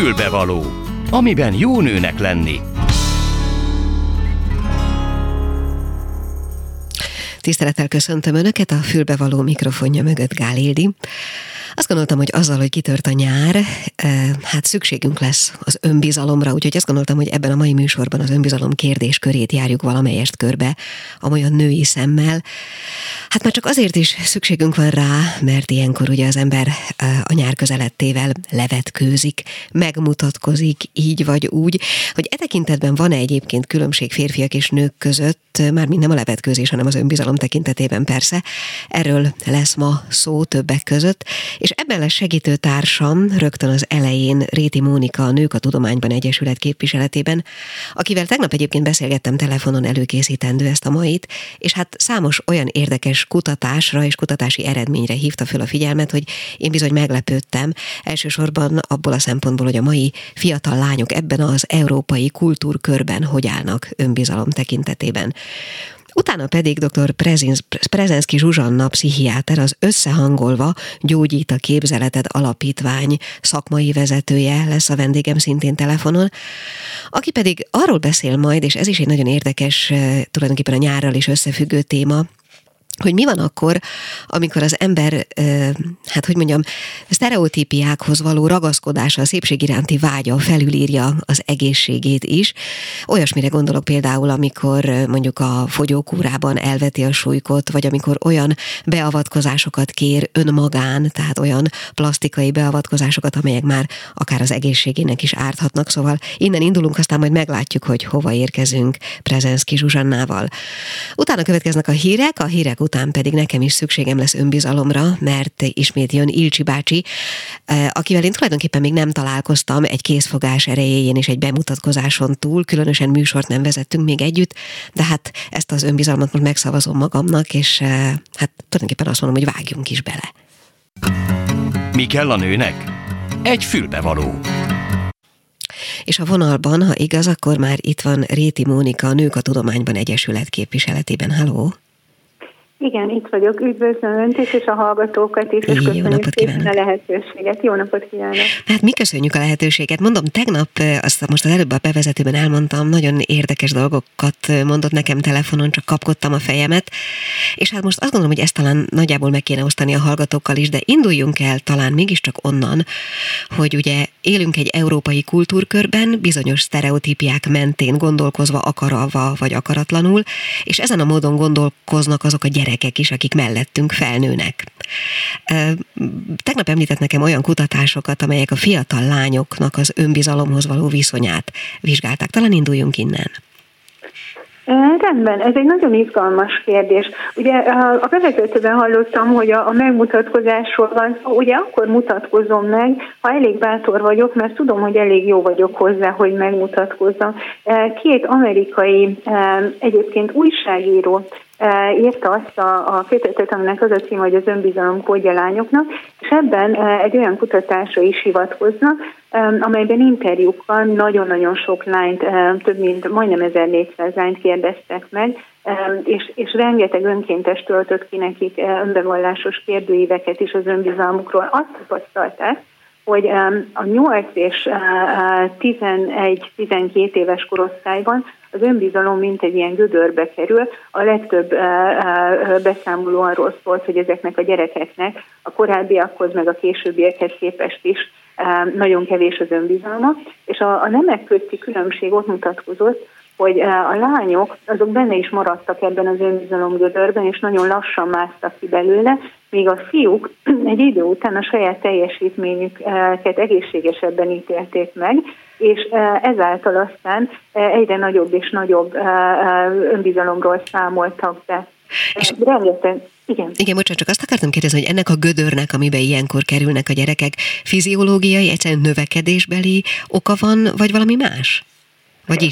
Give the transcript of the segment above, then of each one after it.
Fülbevaló, amiben jó nőnek lenni. Tisztelettel köszöntöm Önöket a fülbevaló mikrofonja mögött Gál Ildi. Azt gondoltam, hogy azzal, hogy kitört a nyár, hát szükségünk lesz az önbizalomra, úgyhogy azt gondoltam, hogy ebben a mai műsorban az önbizalom kérdéskörét járjuk valamelyest körbe, amolyan női szemmel. Hát már csak azért is szükségünk van rá, mert ilyenkor ugye az ember a nyár közelettével levetkőzik, megmutatkozik így vagy úgy, hogy e tekintetben van-e egyébként különbség férfiak és nők között, már mind nem a levetkőzés, hanem az önbizalom tekintetében persze. Erről lesz ma szó többek között, és ebben lesz segítő társam rögtön az elején Réti Mónika, a Nők a Tudományban Egyesület képviseletében, akivel tegnap egyébként beszélgettem telefonon előkészítendő ezt a mait, és hát számos olyan érdekes kutatásra és kutatási eredményre hívta föl a figyelmet, hogy én bizony meglepődtem, elsősorban abból a szempontból, hogy a mai fiatal lányok ebben az európai kultúrkörben hogy állnak önbizalom tekintetében. Utána pedig dr. Prezenszki Zsuzsanna, pszichiáter, az Összehangolva Gyógyít a Képzeleted Alapítvány szakmai vezetője lesz a vendégem szintén telefonon, aki pedig arról beszél majd, és ez is egy nagyon érdekes, eh, tulajdonképpen a nyárral is összefüggő téma, hogy mi van akkor, amikor az ember, hát hogy mondjam, sztereotípiákhoz való ragaszkodása, a szépség iránti vágya felülírja az egészségét is. Olyasmire gondolok például, amikor mondjuk a fogyókúrában elveti a súlykot, vagy amikor olyan beavatkozásokat kér önmagán, tehát olyan plastikai beavatkozásokat, amelyek már akár az egészségének is árthatnak. Szóval innen indulunk, aztán majd meglátjuk, hogy hova érkezünk Prezenszki Zsuzsannával. Utána következnek a hírek, a hírek után pedig nekem is szükségem lesz önbizalomra, mert ismét jön Ilcsi bácsi, akivel én tulajdonképpen még nem találkoztam egy készfogás erejéjén és egy bemutatkozáson túl, különösen műsort nem vezettünk még együtt, de hát ezt az önbizalmat most megszavazom magamnak, és hát tulajdonképpen azt mondom, hogy vágjunk is bele. Mi kell a nőnek? Egy fülbevaló. És a vonalban, ha igaz, akkor már itt van Réti Mónika, a Nők a Tudományban Egyesület képviseletében. Halló! Igen, itt vagyok. Üdvözlöm Önt is, és a hallgatókat is, és Jó köszönjük szépen a lehetőséget. Jó napot kívánok! Hát mi köszönjük a lehetőséget. Mondom, tegnap, azt most az előbb a bevezetőben elmondtam, nagyon érdekes dolgokat mondott nekem telefonon, csak kapkodtam a fejemet, és hát most azt gondolom, hogy ezt talán nagyjából meg kéne osztani a hallgatókkal is, de induljunk el talán mégiscsak onnan, hogy ugye élünk egy európai kultúrkörben, bizonyos sztereotípiák mentén gondolkozva akaralva vagy akaratlanul, és ezen a módon gondolkoznak azok a gyerekek, gyerekek is, akik mellettünk felnőnek. Tegnap említett nekem olyan kutatásokat, amelyek a fiatal lányoknak az önbizalomhoz való viszonyát vizsgálták. Talán induljunk innen. Rendben, ez egy nagyon izgalmas kérdés. Ugye a bevezetőben hallottam, hogy a, a megmutatkozásról van szó, ugye akkor mutatkozom meg, ha elég bátor vagyok, mert tudom, hogy elég jó vagyok hozzá, hogy megmutatkozzam. Két amerikai egyébként újságíró írta azt a, a kötetet, aminek az a cím, hogy az önbizalom kódja lányoknak, és ebben egy olyan kutatásra is hivatkoznak, amelyben interjúkkal nagyon-nagyon sok lányt, több mint majdnem 1400 lányt kérdeztek meg, és, és rengeteg önkéntes töltött ki nekik önbevallásos kérdőíveket is az önbizalmukról. Azt tapasztalták, hogy a 8 és 11-12 éves korosztályban az önbizalom mint egy ilyen gödörbe kerül. A legtöbb beszámoló arról szólt, hogy ezeknek a gyerekeknek a korábbiakhoz, meg a későbbiekhez képest is nagyon kevés az önbizalma, és a nemek közti különbség ott mutatkozott, hogy a lányok azok benne is maradtak ebben az önbizalom gödörben, és nagyon lassan másztak ki belőle, míg a fiúk egy idő után a saját teljesítményüket egészségesebben ítélték meg, és ezáltal aztán egyre nagyobb és nagyobb önbizalomról számoltak be. És rengeteg igen. Igen, bocsánat, csak azt akartam kérdezni, hogy ennek a gödörnek, amiben ilyenkor kerülnek a gyerekek, fiziológiai, egyszerűen növekedésbeli oka van, vagy valami más? Vagy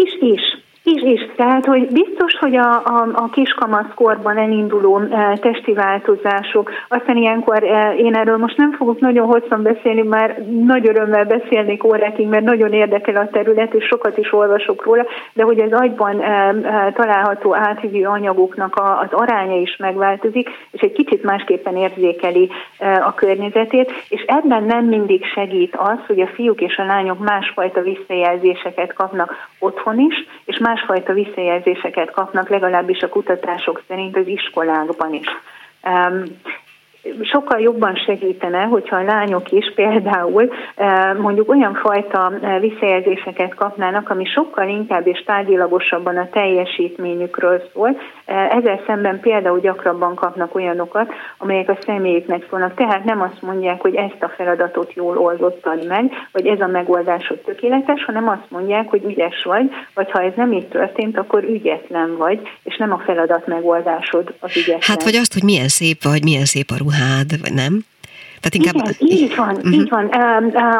is? Is, is. Is. Tehát, hogy biztos, hogy a, a, a kiskamaszkorban elinduló e, testi változások, aztán ilyenkor e, én erről most nem fogok nagyon hosszan beszélni, már nagy örömmel beszélnék órákig, mert nagyon érdekel a terület, és sokat is olvasok róla, de hogy az agyban e, e, található átvívő anyagoknak a, az aránya is megváltozik, és egy kicsit másképpen érzékeli e, a környezetét, és ebben nem mindig segít az, hogy a fiúk és a lányok másfajta visszajelzéseket kapnak otthon is, és más másfajta visszajelzéseket kapnak, legalábbis a kutatások szerint az iskolákban is sokkal jobban segítene, hogyha a lányok is például mondjuk olyan fajta visszajelzéseket kapnának, ami sokkal inkább és tárgyilagosabban a teljesítményükről szól. Ezzel szemben például gyakrabban kapnak olyanokat, amelyek a személyüknek szólnak. Tehát nem azt mondják, hogy ezt a feladatot jól oldottad meg, vagy ez a megoldásod tökéletes, hanem azt mondják, hogy ügyes vagy, vagy ha ez nem így történt, akkor ügyetlen vagy, és nem a feladat megoldásod az ügyetlen. Hát vagy azt, hogy milyen szép vagy, milyen szép a ruhád, vagy nem? Tehát inkább... Igen, így van, uh-huh. így van.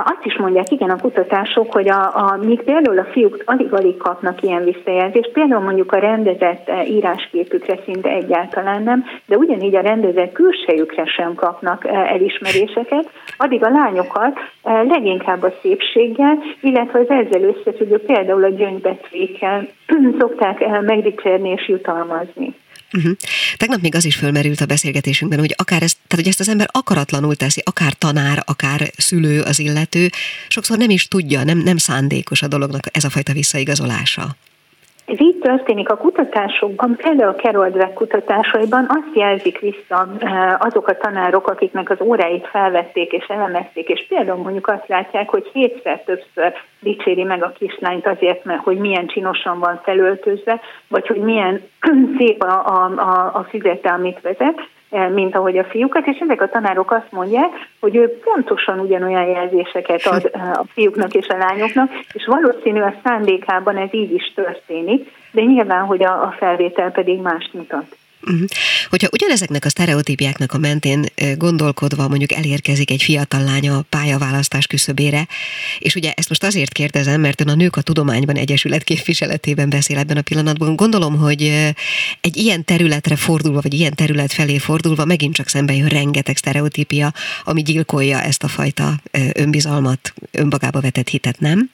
Azt is mondják, igen, a kutatások, hogy a, a, míg például a fiúk alig-alig kapnak ilyen visszajelzést, például mondjuk a rendezett e, írásképükre szinte egyáltalán nem, de ugyanígy a rendezett külsejükre sem kapnak e, elismeréseket, addig a lányokat e, leginkább a szépséggel, illetve az ezzel összefüggő például a gyöngybetvéskel szokták megdicsérni és jutalmazni. Uh-huh. Tegnap még az is fölmerült a beszélgetésünkben, hogy akár ezt, tehát hogy ezt az ember akaratlanul teszi, akár tanár, akár szülő az illető, sokszor nem is tudja, nem, nem szándékos a dolognak ez a fajta visszaigazolása. Ez így történik a kutatásokban, például a Carol Dweck kutatásaiban azt jelzik vissza eh, azok a tanárok, akiknek az óráit felvették és elemezték, és például mondjuk azt látják, hogy hétszer többször dicséri meg a kislányt azért, mert hogy milyen csinosan van felöltözve, vagy hogy milyen szép a, a, a, a füzete, amit vezet, mint ahogy a fiúkat, és ezek a tanárok azt mondják, hogy ő pontosan ugyanolyan jelzéseket ad eh, a fiúknak és a lányoknak, és valószínű a szándékában ez így is történik, de nyilván, hogy a, a felvétel pedig mást mutat. Uh-huh. Hogyha ugyanezeknek a sztereotípiáknak a mentén gondolkodva mondjuk elérkezik egy fiatal lánya a pályaválasztás küszöbére, és ugye ezt most azért kérdezem, mert ön a Nők a Tudományban Egyesület képviseletében beszél ebben a pillanatban. Gondolom, hogy egy ilyen területre fordulva, vagy ilyen terület felé fordulva megint csak szembe jön rengeteg sztereotípia, ami gyilkolja ezt a fajta önbizalmat, önmagába vetett hitet, nem?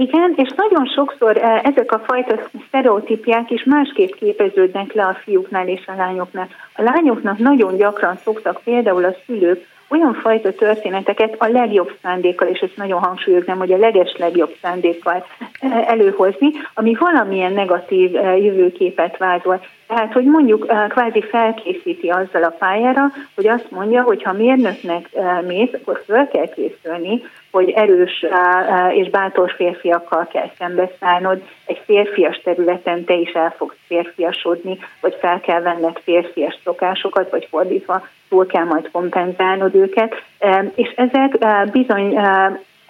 Igen, és nagyon sokszor eh, ezek a fajta sztereotípiák is másképp képeződnek le a fiúknál és a lányoknál. A lányoknak nagyon gyakran szoktak például a szülők olyan fajta történeteket a legjobb szándékkal, és ezt nagyon hangsúlyoznám, hogy a leges legjobb szándékkal eh, előhozni, ami valamilyen negatív eh, jövőképet vázol. Tehát, hogy mondjuk kvázi felkészíti azzal a pályára, hogy azt mondja, hogy ha mérnöknek mész, akkor fel kell készülni, hogy erős és bátor férfiakkal kell szembeszállnod, egy férfias területen te is el fogsz férfiasodni, vagy fel kell venned férfias szokásokat, vagy fordítva túl kell majd kompenzálnod őket, és ezek bizony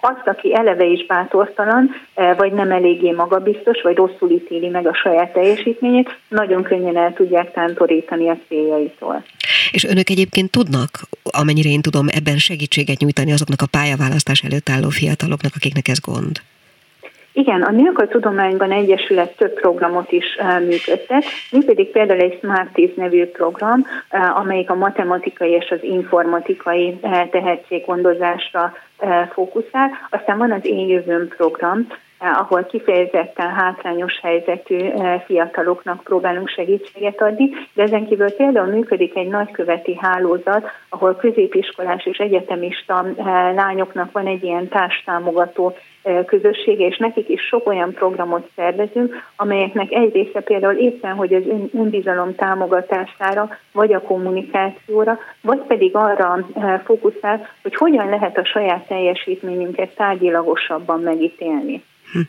azt, aki eleve is bátortalan, vagy nem eléggé magabiztos, vagy rosszul ítéli meg a saját teljesítményét, nagyon könnyen el tudják tántorítani a céljaitól. És önök egyébként tudnak, amennyire én tudom, ebben segítséget nyújtani azoknak a pályaválasztás előtt álló fiataloknak, akiknek ez gond? Igen, a a Tudományban Egyesület több programot is működtet, működik például egy Smart 10 nevű program, amelyik a matematikai és az informatikai tehetséggondozásra fókuszál. Aztán van az Én Jövőm program, ahol kifejezetten hátrányos helyzetű fiataloknak próbálunk segítséget adni, de ezen kívül például működik egy nagyköveti hálózat, ahol középiskolás és egyetemista lányoknak van egy ilyen társtámogató közössége, és nekik is sok olyan programot szervezünk, amelyeknek egy része például éppen, hogy az önbizalom támogatására, vagy a kommunikációra, vagy pedig arra fókuszál, hogy hogyan lehet a saját teljesítményünket tárgyilagosabban megítélni. Hm.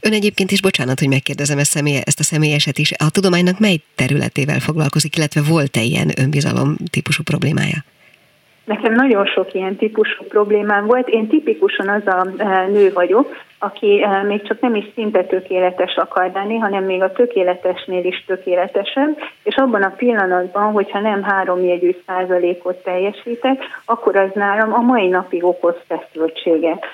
Ön egyébként is, bocsánat, hogy megkérdezem ezt, személy, ezt a személyeset is, a tudománynak mely területével foglalkozik, illetve volt-e ilyen önbizalom típusú problémája? Nekem nagyon sok ilyen típusú problémám volt. Én tipikusan az a e, nő vagyok, aki e, még csak nem is szinte tökéletes akar lenni, hanem még a tökéletesnél is tökéletesebb, és abban a pillanatban, hogyha nem három jegyű százalékot teljesítek, akkor az nálam a mai napig okoz feszültséget.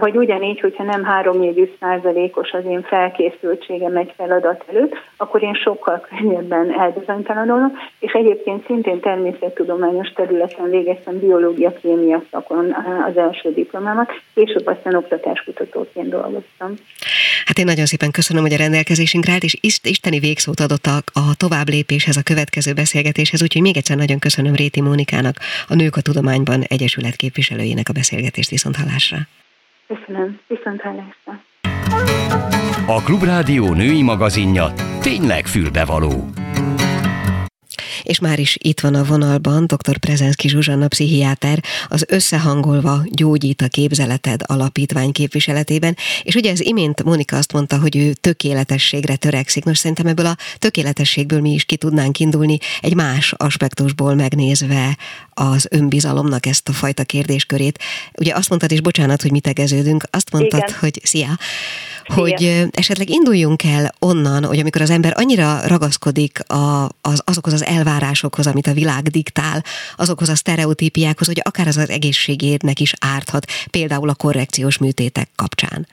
Vagy ugyanígy, hogyha nem 3-4 százalékos az én felkészültségem egy feladat előtt, akkor én sokkal könnyebben elbizonytalanulok, és egyébként szintén természettudományos területen végeztem biológia, kémia szakon az első diplomámat, később aztán oktatáskutatóként dolgoztam. Hát én nagyon szépen köszönöm, hogy a rendelkezésünkre állt, és isteni végszót adott a, a tovább lépéshez, a következő beszélgetéshez, úgyhogy még egyszer nagyon köszönöm Réti Mónikának, a Nők a Tudományban Egyesület képviselőjének a beszélgetést viszont hallásra. Köszönöm, viszont hallásra. A Klubrádió női magazinja tényleg fülbevaló. És már is itt van a vonalban dr. Prezenszki Zsuzsanna pszichiáter, az Összehangolva gyógyít a képzeleted alapítvány képviseletében, és ugye az imént Monika azt mondta, hogy ő tökéletességre törekszik. Nos, szerintem ebből a tökéletességből mi is ki tudnánk indulni, egy más aspektusból megnézve az önbizalomnak ezt a fajta kérdéskörét. Ugye azt mondtad, és bocsánat, hogy mi tegeződünk, azt mondtad, Igen. hogy szia, hogy esetleg induljunk el onnan, hogy amikor az ember annyira ragaszkodik a, az, azokhoz az elvárásokhoz, amit a világ diktál, azokhoz a sztereotípiákhoz, hogy akár az az egészségének is árthat, például a korrekciós műtétek kapcsán.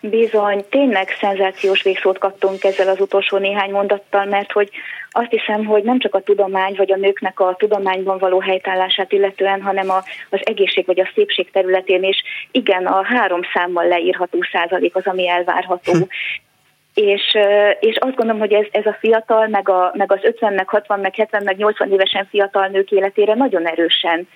Bizony, tényleg szenzációs végszót kaptunk ezzel az utolsó néhány mondattal, mert hogy azt hiszem, hogy nem csak a tudomány, vagy a nőknek a tudományban való helytállását illetően, hanem a, az egészség vagy a szépség területén is igen, a három számmal leírható százalék az, ami elvárható. És, és azt gondolom, hogy ez, ez a fiatal, meg, a, meg az 50, meg 60, meg 70, meg 80 évesen fiatal nők életére nagyon erősen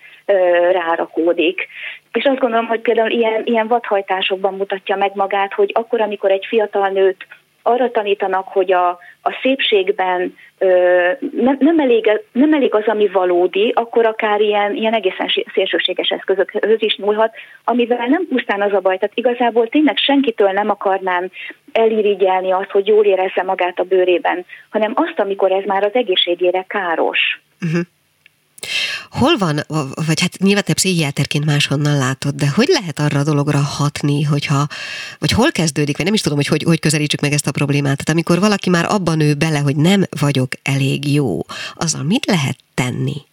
rárakódik. És azt gondolom, hogy például ilyen, ilyen vadhajtásokban mutatja meg magát, hogy akkor, amikor egy fiatal nőt arra tanítanak, hogy a, a szépségben ö, nem, nem, elég, nem elég az, ami valódi, akkor akár ilyen, ilyen egészen szélsőséges eszközökhöz is nyúlhat, amivel nem pusztán az a baj, tehát igazából tényleg senkitől nem akarnám elirigyelni azt, hogy jól érezze magát a bőrében, hanem azt, amikor ez már az egészségére káros. Uh-huh. Hol van, vagy hát nyilván te pszichiáterként máshonnan látod, de hogy lehet arra a dologra hatni, hogyha, vagy hol kezdődik, vagy nem is tudom, hogy hogy, hogy közelítsük meg ezt a problémát. Tehát amikor valaki már abban nő bele, hogy nem vagyok elég jó, azzal mit lehet tenni?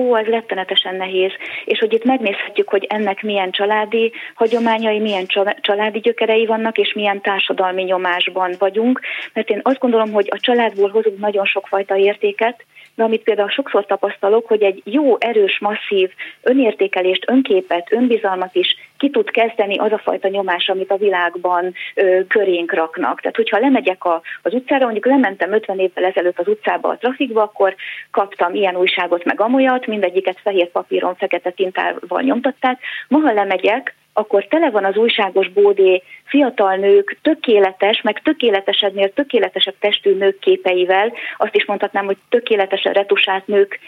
Hú, az rettenetesen nehéz. És hogy itt megnézhetjük, hogy ennek milyen családi hagyományai, milyen családi gyökerei vannak, és milyen társadalmi nyomásban vagyunk. Mert én azt gondolom, hogy a családból hozunk nagyon sokfajta értéket, de amit például sokszor tapasztalok, hogy egy jó, erős, masszív önértékelést, önképet, önbizalmat is ki tud kezdeni az a fajta nyomás, amit a világban ö, körénk raknak. Tehát, hogyha lemegyek a, az utcára, mondjuk lementem 50 évvel ezelőtt az utcába a trafikba, akkor kaptam ilyen újságot meg amolyat, mindegyiket fehér papíron, fekete tintával nyomtatták. Ma, ha lemegyek, akkor tele van az újságos bódé fiatal nők tökéletes, meg tökéletesednél tökéletesebb testű nők képeivel, azt is mondhatnám, hogy tökéletesen retusált nők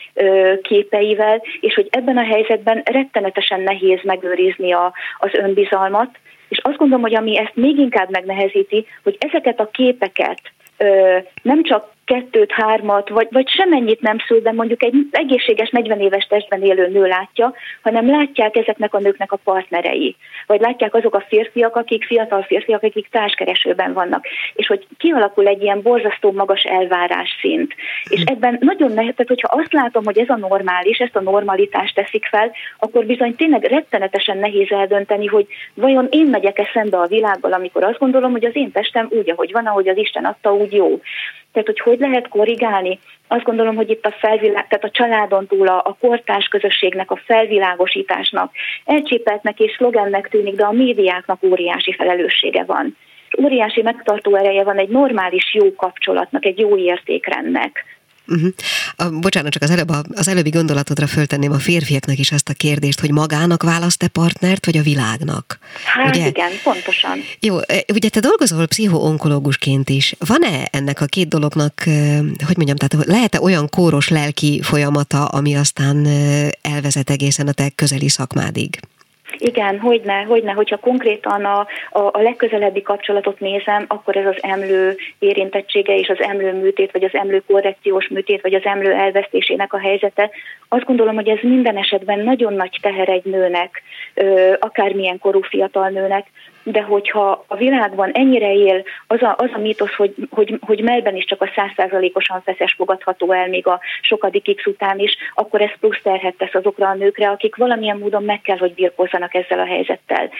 képeivel, és hogy ebben a helyzetben rettenetesen nehéz megőrizni a, az önbizalmat, és azt gondolom, hogy ami ezt még inkább megnehezíti, hogy ezeket a képeket nem csak kettőt, hármat, vagy, vagy semennyit nem szül, de mondjuk egy egészséges 40 éves testben élő nő látja, hanem látják ezeknek a nőknek a partnerei. Vagy látják azok a férfiak, akik fiatal férfiak, akik társkeresőben vannak. És hogy kialakul egy ilyen borzasztó magas elvárás szint. És ebben nagyon nehéz, tehát hogyha azt látom, hogy ez a normális, ezt a normalitást teszik fel, akkor bizony tényleg rettenetesen nehéz eldönteni, hogy vajon én megyek-e szembe a világgal, amikor azt gondolom, hogy az én testem úgy, ahogy van, ahogy az Isten adta, úgy jó. Tehát, hogy hogy lehet korrigálni? Azt gondolom, hogy itt a felvilág, tehát a családon túl a, a kortárs közösségnek, a felvilágosításnak, elcsépeltnek és szlogennek tűnik, de a médiáknak óriási felelőssége van. Óriási megtartó ereje van egy normális jó kapcsolatnak, egy jó értékrendnek. Uh-huh. A, bocsánat, csak az, előbb, az előbbi gondolatodra föltenném a férfiaknak is azt a kérdést, hogy magának választ-e partnert, vagy a világnak? Hát ugye? igen, pontosan. Jó, ugye te dolgozol pszichoonkológusként is. Van-e ennek a két dolognak, hogy mondjam, tehát lehet-e olyan kóros lelki folyamata, ami aztán elvezet egészen a te közeli szakmádig? Igen, hogyne, hogyne, hogyha konkrétan a, a, a legközelebbi kapcsolatot nézem, akkor ez az emlő érintettsége és az emlő műtét, vagy az emlő korrekciós műtét, vagy az emlő elvesztésének a helyzete. Azt gondolom, hogy ez minden esetben nagyon nagy teher egy nőnek, akármilyen korú fiatal nőnek, de hogyha a világban ennyire él az a, az a mítosz, hogy, hogy, hogy melben is csak a százszázalékosan feszes fogadható el még a sokadik X után is, akkor ez plusz terhet tesz azokra a nőkre, akik valamilyen módon meg kell, hogy birkózzanak ezzel a helyzettel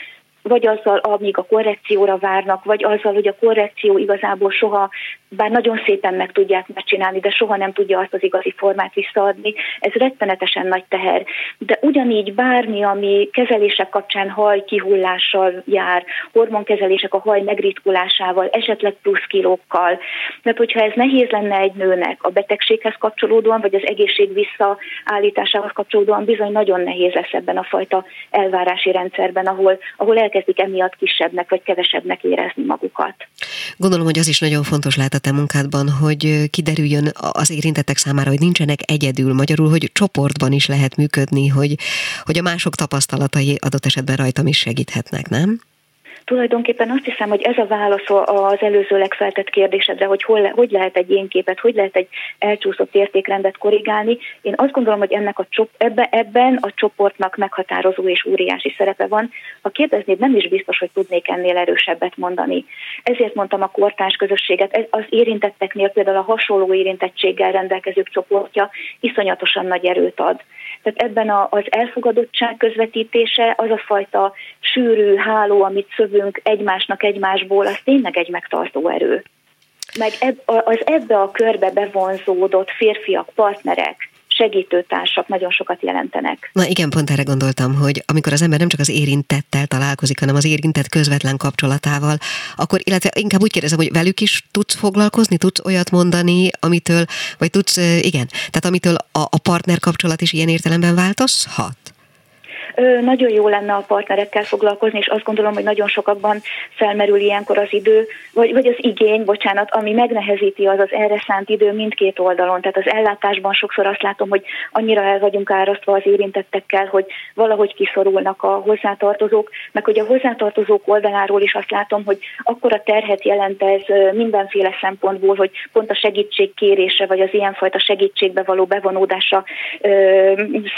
vagy azzal, amíg a korrekcióra várnak, vagy azzal, hogy a korrekció igazából soha, bár nagyon szépen meg tudják megcsinálni, de soha nem tudja azt az igazi formát visszaadni. Ez rettenetesen nagy teher. De ugyanígy bármi, ami kezelések kapcsán haj kihullással jár, hormonkezelések a haj megritkulásával, esetleg plusz kilókkal. Mert hogyha ez nehéz lenne egy nőnek a betegséghez kapcsolódóan, vagy az egészség visszaállításához kapcsolódóan, bizony nagyon nehéz lesz ebben a fajta elvárási rendszerben, ahol, ahol el elkezdik emiatt kisebbnek vagy kevesebbnek érezni magukat. Gondolom, hogy az is nagyon fontos lehet a te munkádban, hogy kiderüljön az érintettek számára, hogy nincsenek egyedül, magyarul, hogy csoportban is lehet működni, hogy, hogy a mások tapasztalatai adott esetben rajtam is segíthetnek, nem? Tulajdonképpen azt hiszem, hogy ez a válasz az előzőleg feltett kérdésedre, hogy hol, hogy lehet egy ilyen képet, hogy lehet egy elcsúszott értékrendet korrigálni. Én azt gondolom, hogy ennek a ebbe, ebben a csoportnak meghatározó és óriási szerepe van. Ha kérdeznéd, nem is biztos, hogy tudnék ennél erősebbet mondani. Ezért mondtam a kortárs közösséget, az érintetteknél például a hasonló érintettséggel rendelkezők csoportja iszonyatosan nagy erőt ad. Tehát ebben az elfogadottság közvetítése, az a fajta sűrű háló, amit szövünk egymásnak egymásból, az tényleg egy megtartó erő. Meg az ebbe a körbe bevonzódott férfiak, partnerek, segítőtársak nagyon sokat jelentenek. Na igen, pont erre gondoltam, hogy amikor az ember nem csak az érintettel találkozik, hanem az érintett közvetlen kapcsolatával, akkor, illetve inkább úgy kérdezem, hogy velük is tudsz foglalkozni, tudsz olyat mondani, amitől, vagy tudsz, igen, tehát amitől a, a partner kapcsolat is ilyen értelemben változhat? Nagyon jó lenne a partnerekkel foglalkozni, és azt gondolom, hogy nagyon sokakban felmerül ilyenkor az idő, vagy, vagy az igény, bocsánat, ami megnehezíti az az erre szánt idő mindkét oldalon. Tehát az ellátásban sokszor azt látom, hogy annyira el vagyunk árasztva az érintettekkel, hogy valahogy kiszorulnak a hozzátartozók, meg hogy a hozzátartozók oldaláról is azt látom, hogy akkora terhet jelent ez mindenféle szempontból, hogy pont a segítség kérése, vagy az ilyenfajta segítségbe való bevonódása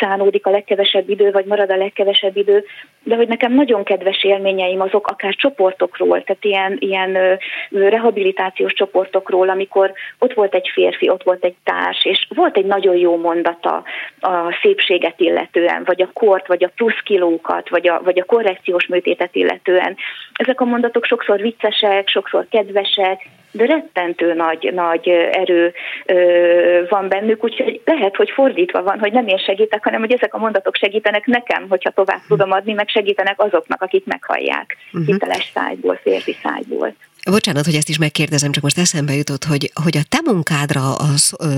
szánódik a legkevesebb idő, vagy marad a legkevesebb idő, de hogy nekem nagyon kedves élményeim azok akár csoportokról, tehát ilyen, ilyen rehabilitációs csoportokról, amikor ott volt egy férfi, ott volt egy társ, és volt egy nagyon jó mondata a szépséget illetően, vagy a kort, vagy a plusz kilókat, vagy a, vagy a korrekciós műtétet illetően. Ezek a mondatok sokszor viccesek, sokszor kedvesek, de rettentő nagy, nagy erő van bennük, úgyhogy lehet, hogy fordítva van, hogy nem én segítek, hanem hogy ezek a mondatok segítenek nekem, hogyha tovább tudom adni, meg segítenek azoknak, akik meghallják uh-huh. hiteles szájból, férfi szájból. Bocsánat, hogy ezt is megkérdezem, csak most eszembe jutott, hogy, hogy a te munkádra, a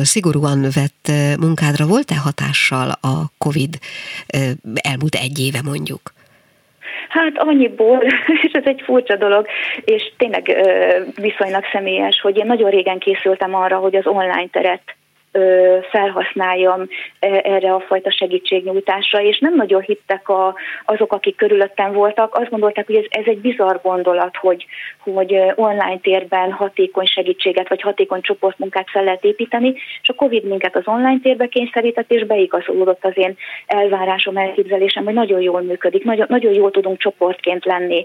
szigorúan vett munkádra volt-e hatással a COVID elmúlt egy éve mondjuk? Hát annyiból, és ez egy furcsa dolog, és tényleg viszonylag személyes, hogy én nagyon régen készültem arra, hogy az online teret felhasználjam erre a fajta segítségnyújtásra, és nem nagyon hittek a, azok, akik körülöttem voltak. Azt gondolták, hogy ez, ez egy bizarr gondolat, hogy, hogy online térben hatékony segítséget vagy hatékony csoportmunkát fel lehet építeni, és a Covid minket az online térbe kényszerített, és beigazolódott az én elvárásom, elképzelésem, hogy nagyon jól működik, nagyon, nagyon jól tudunk csoportként lenni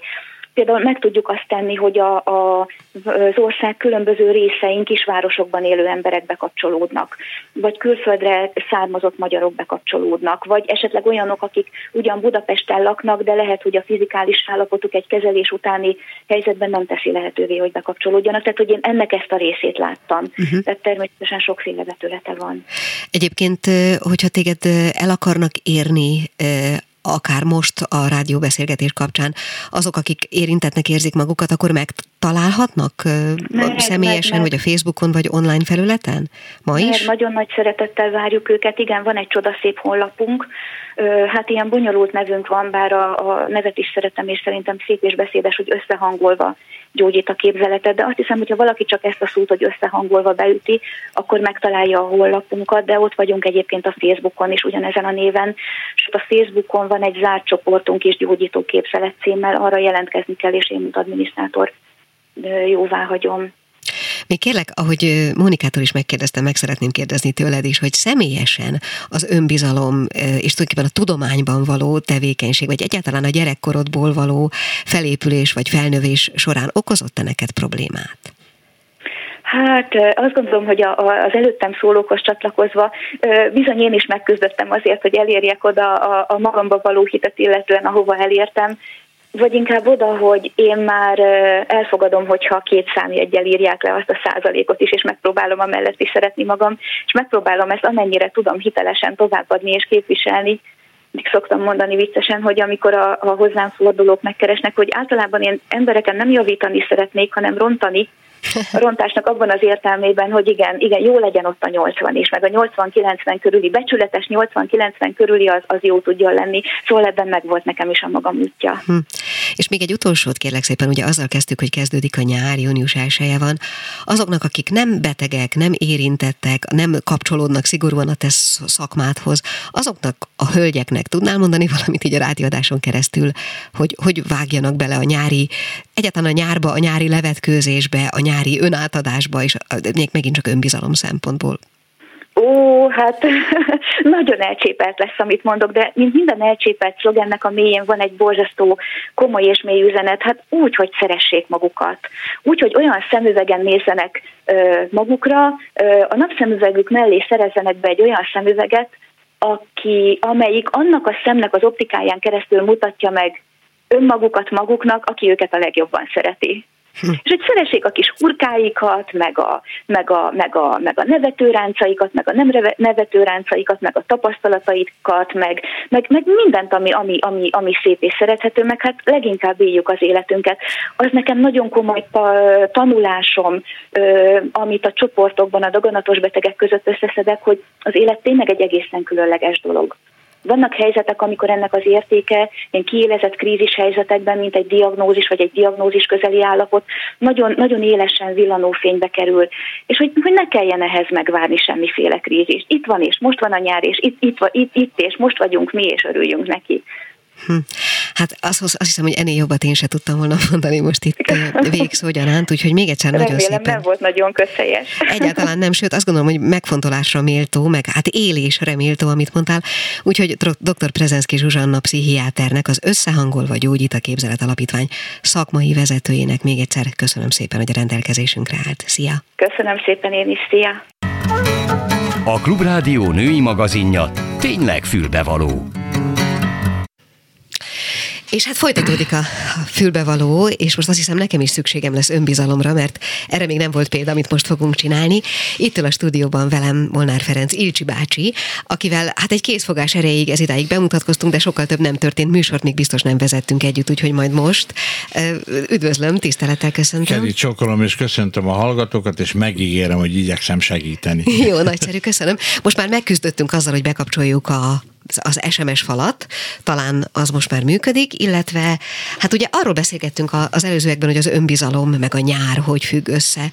Például meg tudjuk azt tenni, hogy a, a, az ország különböző részein kisvárosokban élő emberek bekapcsolódnak, vagy külföldre származott magyarok bekapcsolódnak, vagy esetleg olyanok, akik ugyan Budapesten laknak, de lehet, hogy a fizikális állapotuk egy kezelés utáni helyzetben nem teszi lehetővé, hogy bekapcsolódjanak. Tehát, hogy én ennek ezt a részét láttam. Uh-huh. Tehát természetesen sokféle vetülete van. Egyébként, hogyha téged el akarnak érni akár most a rádióbeszélgetés kapcsán azok, akik érintetnek érzik magukat, akkor megtalálhatnak meg, személyesen, meg, vagy a Facebookon, vagy online felületen? Ma is? Nagyon nagy szeretettel várjuk őket. Igen, van egy csodaszép honlapunk. Hát ilyen bonyolult nevünk van, bár a, a nevet is szeretem, és szerintem szép és beszédes, hogy összehangolva gyógyít a képzeletet, de azt hiszem, hogyha valaki csak ezt a szót, hogy összehangolva beüti, akkor megtalálja a honlapunkat, de ott vagyunk egyébként a Facebookon is ugyanezen a néven, és ott a Facebookon van egy zárt csoportunk is gyógyító képzelet címmel, arra jelentkezni kell, és én, mint adminisztrátor jóvá hagyom. Még kérlek, ahogy Mónikától is megkérdeztem, meg szeretném kérdezni tőled is, hogy személyesen az önbizalom és tulajdonképpen a tudományban való tevékenység, vagy egyáltalán a gyerekkorodból való felépülés vagy felnövés során okozott-e neked problémát? Hát azt gondolom, hogy a, a, az előttem szólókhoz csatlakozva bizony én is megküzdöttem azért, hogy elérjek oda a, a magamba való hitet illetően, ahova elértem, vagy inkább oda, hogy én már elfogadom, hogyha két számjegyel írják le azt a százalékot is, és megpróbálom amellett is szeretni magam, és megpróbálom ezt amennyire tudom hitelesen továbbadni és képviselni, mindig szoktam mondani viccesen, hogy amikor a, a hozzám fordulók megkeresnek, hogy általában én embereken nem javítani szeretnék, hanem rontani, a rontásnak abban az értelmében, hogy igen, igen, jó legyen ott a 80 is, meg a 80-90 körüli, becsületes 80-90 körüli az, az jó tudja lenni, szóval ebben meg volt nekem is a magam útja. Hm. És még egy utolsót kérlek szépen, ugye azzal kezdtük, hogy kezdődik a nyár, június 1 van. Azoknak, akik nem betegek, nem érintettek, nem kapcsolódnak szigorúan a te szakmádhoz, azoknak a hölgyeknek tudnál mondani valamit így a rádiadáson keresztül, hogy hogy vágjanak bele a nyári, egyáltalán a nyárba, a nyári levetkőzésbe, a nyári önátadásba, és még megint csak önbizalom szempontból. Ó, hát nagyon elcsépelt lesz, amit mondok, de mint minden elcsépelt szlogennek a mélyén van egy borzasztó komoly és mély üzenet, hát úgy, hogy szeressék magukat. Úgy, hogy olyan szemüvegen nézzenek ö, magukra, ö, a napszemüvegük mellé szerezzenek be egy olyan szemüveget, aki, amelyik annak a szemnek az optikáján keresztül mutatja meg önmagukat maguknak, aki őket a legjobban szereti. Hm. És hogy szeressék a kis hurkáikat, meg a, meg a, meg a, meg a nevetőráncaikat, meg a nem nevetőráncaikat, meg a tapasztalataikat, meg, meg, meg mindent, ami, ami, ami, ami szép és szerethető, meg hát leginkább éljük az életünket. Az nekem nagyon komoly tanulásom, amit a csoportokban a daganatos betegek között összeszedek, hogy az élet tényleg egy egészen különleges dolog. Vannak helyzetek, amikor ennek az értéke ilyen kiélezett krízis helyzetekben, mint egy diagnózis vagy egy diagnózis közeli állapot, nagyon, nagyon élesen villanó fénybe kerül, és hogy, hogy ne kelljen ehhez megvárni semmiféle krízis. Itt van és most van a nyár, és itt, itt, itt, itt és most vagyunk mi, és örüljünk neki. Hm. Hát azt, azt hiszem, hogy ennél jobbat én se tudtam volna mondani most itt végszó gyanánt, úgyhogy még egyszer Remélem, nagyon szépen. nem volt nagyon közhelyes. Egyáltalán nem, sőt azt gondolom, hogy megfontolásra méltó, meg hát élésre méltó, amit mondtál. Úgyhogy dr. Prezenszki Zsuzsanna pszichiáternek, az Összehangolva Gyógyít a Képzelet Alapítvány szakmai vezetőjének még egyszer köszönöm szépen, hogy a rendelkezésünkre állt. Szia! Köszönöm szépen én is, szia! A Klubrádió női magazinja tényleg fülbevaló. És hát folytatódik a fülbevaló, és most azt hiszem nekem is szükségem lesz önbizalomra, mert erre még nem volt példa, amit most fogunk csinálni. Itt a stúdióban velem Molnár Ferenc Ilcsi bácsi, akivel hát egy készfogás erejéig ez idáig bemutatkoztunk, de sokkal több nem történt, műsort még biztos nem vezettünk együtt, úgyhogy majd most. Üdvözlöm, tisztelettel köszöntöm. Keri csokolom, és köszöntöm a hallgatókat, és megígérem, hogy igyekszem segíteni. Jó, nagyszerű, köszönöm. Most már megküzdöttünk azzal, hogy bekapcsoljuk a az SMS falat, talán az most már működik, illetve hát ugye arról beszélgettünk az előzőekben, hogy az önbizalom meg a nyár hogy függ össze.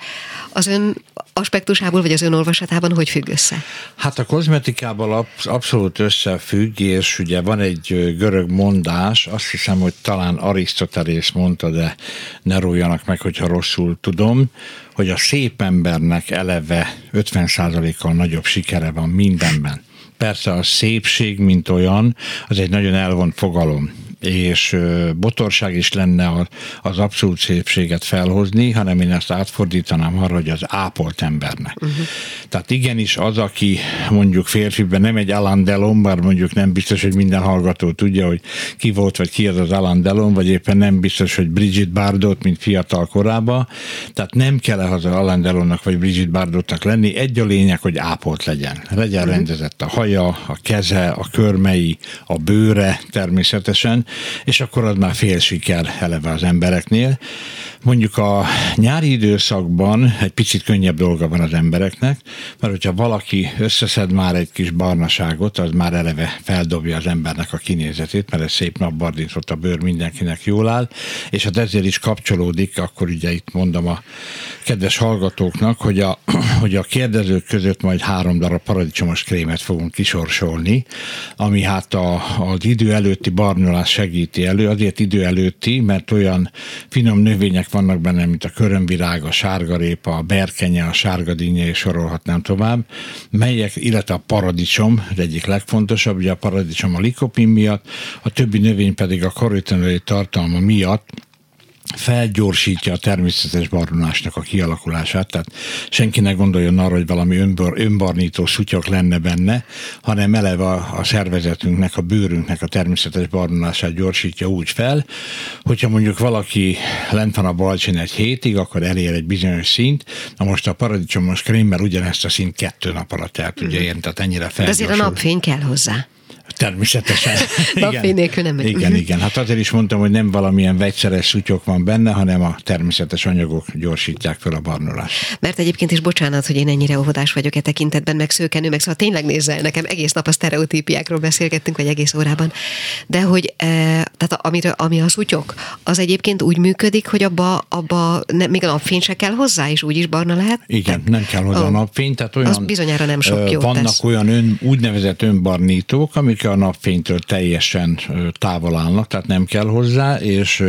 Az ön aspektusából, vagy az ön olvasatában hogy függ össze? Hát a kozmetikával abszolút összefügg, és ugye van egy görög mondás, azt hiszem, hogy talán Arisztotelész mondta, de ne róljanak meg, hogyha rosszul tudom, hogy a szép embernek eleve 50%-kal nagyobb sikere van mindenben. Persze a szépség, mint olyan, az egy nagyon elvont fogalom és botorság is lenne az abszolút szépséget felhozni, hanem én ezt átfordítanám arra, hogy az ápolt embernek. Uh-huh. Tehát igenis az, aki mondjuk férfiben nem egy Alan Delon, bár mondjuk nem biztos, hogy minden hallgató tudja, hogy ki volt, vagy ki az az Alan Delon, vagy éppen nem biztos, hogy Bridget Bardot, mint fiatal korában. Tehát nem kell az Alan Delonnak, vagy Bridget Bardotnak lenni. Egy a lényeg, hogy ápolt legyen. Legyen uh-huh. rendezett a haja, a keze, a körmei, a bőre természetesen, és akkor az már fél siker eleve az embereknél. Mondjuk a nyári időszakban egy picit könnyebb dolga van az embereknek, mert hogyha valaki összeszed már egy kis barnaságot, az már eleve feldobja az embernek a kinézetét, mert ez szép napbardított a bőr mindenkinek jól áll, és hát ezért is kapcsolódik, akkor ugye itt mondom a kedves hallgatóknak, hogy a, hogy a kérdezők között majd három darab paradicsomos krémet fogunk kisorsolni, ami hát a, az idő előtti barnolás segíti elő, azért idő előtti, mert olyan finom növények vannak benne, mint a körömvirág, a sárgarépa, a berkenye, a sárgadínye, és sorolhatnám tovább, melyek, illetve a paradicsom, az egyik legfontosabb, ugye a paradicsom a likopin miatt, a többi növény pedig a karotinai tartalma miatt felgyorsítja a természetes barnulásnak a kialakulását, tehát senki ne gondoljon arra, hogy valami önbar, önbarnító szutyok lenne benne, hanem eleve a, a szervezetünknek, a bőrünknek a természetes barnulását gyorsítja úgy fel, hogyha mondjuk valaki lent van a balcsin egy hétig, akkor elér egy bizonyos szint, na most a paradicsomos krémmel ugyanezt a szint kettő nap alatt el tudja érni, tehát ennyire fel. De azért a napfény kell hozzá. Természetesen. Napfény nélkül nem megy. Igen, igen. Hát azért is mondtam, hogy nem valamilyen vegyszeres szutyok van benne, hanem a természetes anyagok gyorsítják fel a barnulást. Mert egyébként is bocsánat, hogy én ennyire óvodás vagyok e tekintetben, meg szőkenő, meg szóval tényleg nézzel, nekem egész nap a sztereotípiákról beszélgettünk, vagy egész órában. De hogy e, tehát amire, ami a szutyok, az egyébként úgy működik, hogy abba, abba ne, még a napfény se kell hozzá, és úgy is barna lehet? Igen, nem kell hozzá a napfény, tehát olyan, az bizonyára nem sok jó Vannak tesz. olyan ön, úgynevezett önbarnítók, amik a napfénytől teljesen távol állnak, tehát nem kell hozzá, és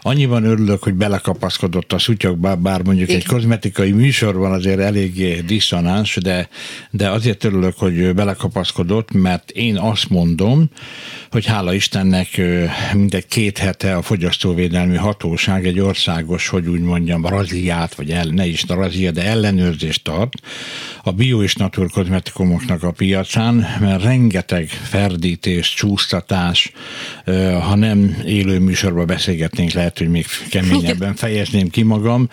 annyiban örülök, hogy belekapaszkodott a szutyokba, bár mondjuk Igen. egy kozmetikai műsorban azért eléggé diszonáns, de, de azért örülök, hogy belekapaszkodott, mert én azt mondom, hogy hála Istennek mindegy két hete a fogyasztóvédelmi hatóság egy országos, hogy úgy mondjam, raziát, vagy el, ne is razia, de ellenőrzést tart a bio és naturkozmetikumoknak a piacán, mert rengeteg ferdítés, csúsztatás, ha nem élő műsorban beszélgetnénk, lehet, hogy még keményebben fejezném ki magam,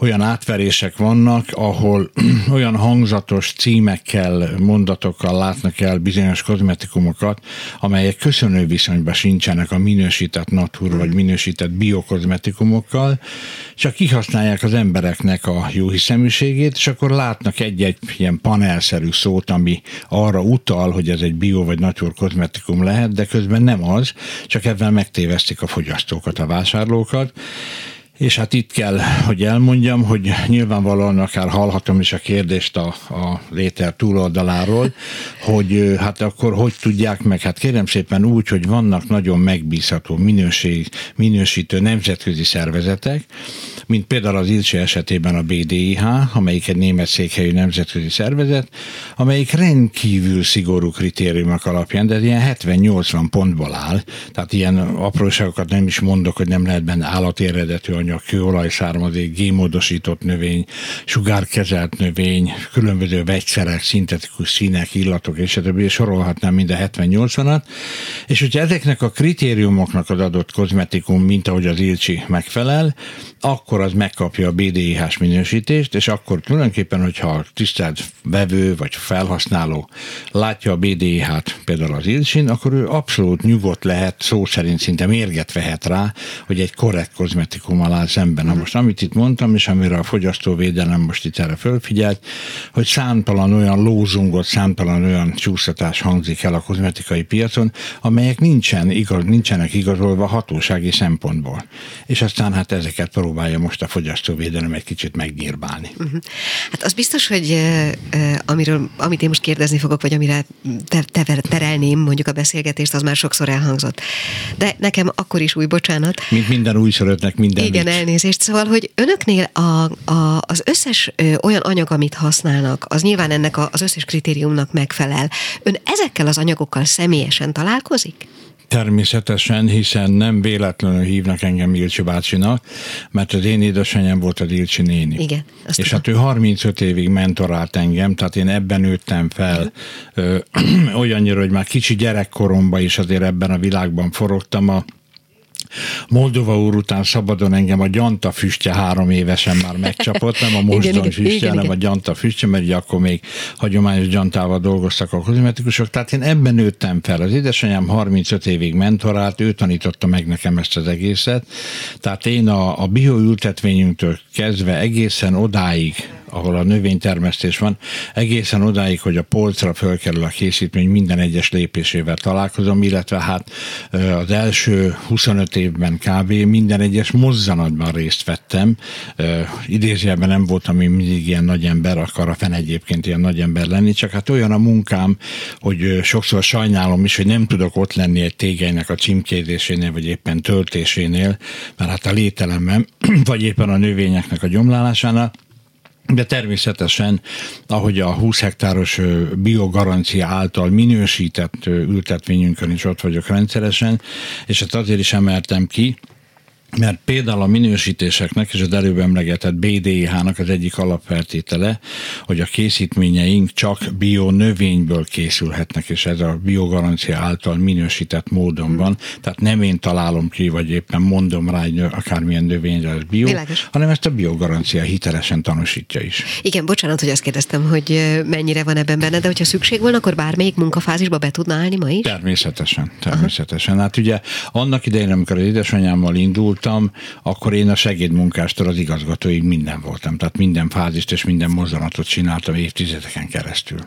olyan átverések vannak, ahol olyan hangzatos címekkel, mondatokkal látnak el bizonyos kozmetikumokat, amelyek köszönő viszonyban sincsenek a minősített natur vagy minősített biokozmetikumokkal, csak kihasználják az embereknek a jó hiszeműségét, és akkor látnak egy-egy ilyen panelszerű szót, ami arra utal, hogy ez egy bio vagy natur kozmetikum lehet, de közben nem az, csak ebben megtévesztik a fogyasztókat, a vásárlókat. És hát itt kell, hogy elmondjam, hogy nyilvánvalóan akár hallhatom is a kérdést a, a léter túloldaláról, hogy hát akkor hogy tudják meg? Hát kérem szépen úgy, hogy vannak nagyon megbízható minőség, minősítő nemzetközi szervezetek, mint például az Ilse esetében a BDIH, amelyik egy német székhelyű nemzetközi szervezet, amelyik rendkívül szigorú kritériumok alapján, de ilyen 70-80 pontból áll, tehát ilyen apróságokat nem is mondok, hogy nem lehet benne állati eredetű anyag, kőolaj származék, gémódosított növény, sugárkezelt növény, különböző vegyszerek, szintetikus színek, illatok, és a többi, sorolhatnám mind a 70-80-at, és hogyha ezeknek a kritériumoknak az adott kozmetikum, mint ahogy az Ilcsi megfelel, akkor az megkapja a BDIH-s minősítést, és akkor tulajdonképpen, hogyha a tisztelt vevő vagy felhasználó látja a BDIH-t például az Ilcsin, akkor ő abszolút nyugodt lehet, szó szerint szinte mérget vehet rá, hogy egy korrekt kozmetikum áll szemben. Na most amit itt mondtam, és amire a fogyasztóvédelem most itt erre fölfigyelt, hogy számtalan olyan lózungot, számtalan olyan csúsztatás hangzik el a kozmetikai piacon, amelyek nincsen, igaz, nincsenek igazolva hatósági szempontból. És aztán hát ezeket próbálja most a fogyasztóvédelem egy kicsit megnyírbálni. Uh-huh. Hát az biztos, hogy amiről, amit én most kérdezni fogok, vagy amire te, te, terelném mondjuk a beszélgetést, az már sokszor elhangzott. De nekem akkor is új bocsánat. Mint minden újszörötnek minden Igen, vicc. elnézést. Szóval, hogy önöknél a, a, az összes ö, olyan anyag, amit használnak, az nyilván ennek a, az összes kritériumnak megfelel. Ön ezekkel az anyagokkal személyesen találkozik? Természetesen, hiszen nem véletlenül hívnak engem Ilcsi bácsinak, mert az én édesanyám volt az Ilcsi néni. Igen. És tudom. hát ő 35 évig mentorált engem, tehát én ebben nőttem fel ö, olyannyira, hogy már kicsi gyerekkoromban is azért ebben a világban forogtam a Moldova úr után szabadon engem a gyanta füstje három évesen már megcsapott, nem a mozdony füstje, hanem a gyanta füstje, mert akkor még hagyományos gyantával dolgoztak a kozmetikusok. Tehát én ebben nőttem fel. Az édesanyám 35 évig mentorált, ő tanította meg nekem ezt az egészet. Tehát én a, a bioültetvényünktől kezdve egészen odáig, ahol a növénytermesztés van, egészen odáig, hogy a polcra fölkerül a készítmény minden egyes lépésével találkozom, illetve hát az első 25 évben kb. minden egyes mozzanatban részt vettem. Idézőjelben nem voltam én mindig ilyen nagy ember, akar a fen egyébként ilyen nagy ember lenni, csak hát olyan a munkám, hogy sokszor sajnálom is, hogy nem tudok ott lenni egy tégelynek a címkézésénél, vagy éppen töltésénél, mert hát a lételemben, vagy éppen a növényeknek a gyomlálásánál, de természetesen, ahogy a 20 hektáros biogarancia által minősített ültetvényünkön is ott vagyok rendszeresen, és ezt azért is emeltem ki, mert például a minősítéseknek és az előbb emlegetett BDIH-nak az egyik alapfeltétele, hogy a készítményeink csak bio növényből készülhetnek, és ez a biogarancia által minősített módon van. Tehát nem én találom ki, vagy éppen mondom rá, hogy akármilyen növényre ez bio, Világos. hanem ezt a biogarancia hitelesen tanúsítja is. Igen, bocsánat, hogy azt kérdeztem, hogy mennyire van ebben benne, de hogyha szükség volna, akkor bármelyik munkafázisba be tudna állni ma is? Természetesen, természetesen. Aha. Hát ugye annak idején, amikor az édesanyámmal indult, voltam, akkor én a segédmunkástól az igazgatóig minden voltam. Tehát minden fázist és minden mozzanatot csináltam évtizedeken keresztül.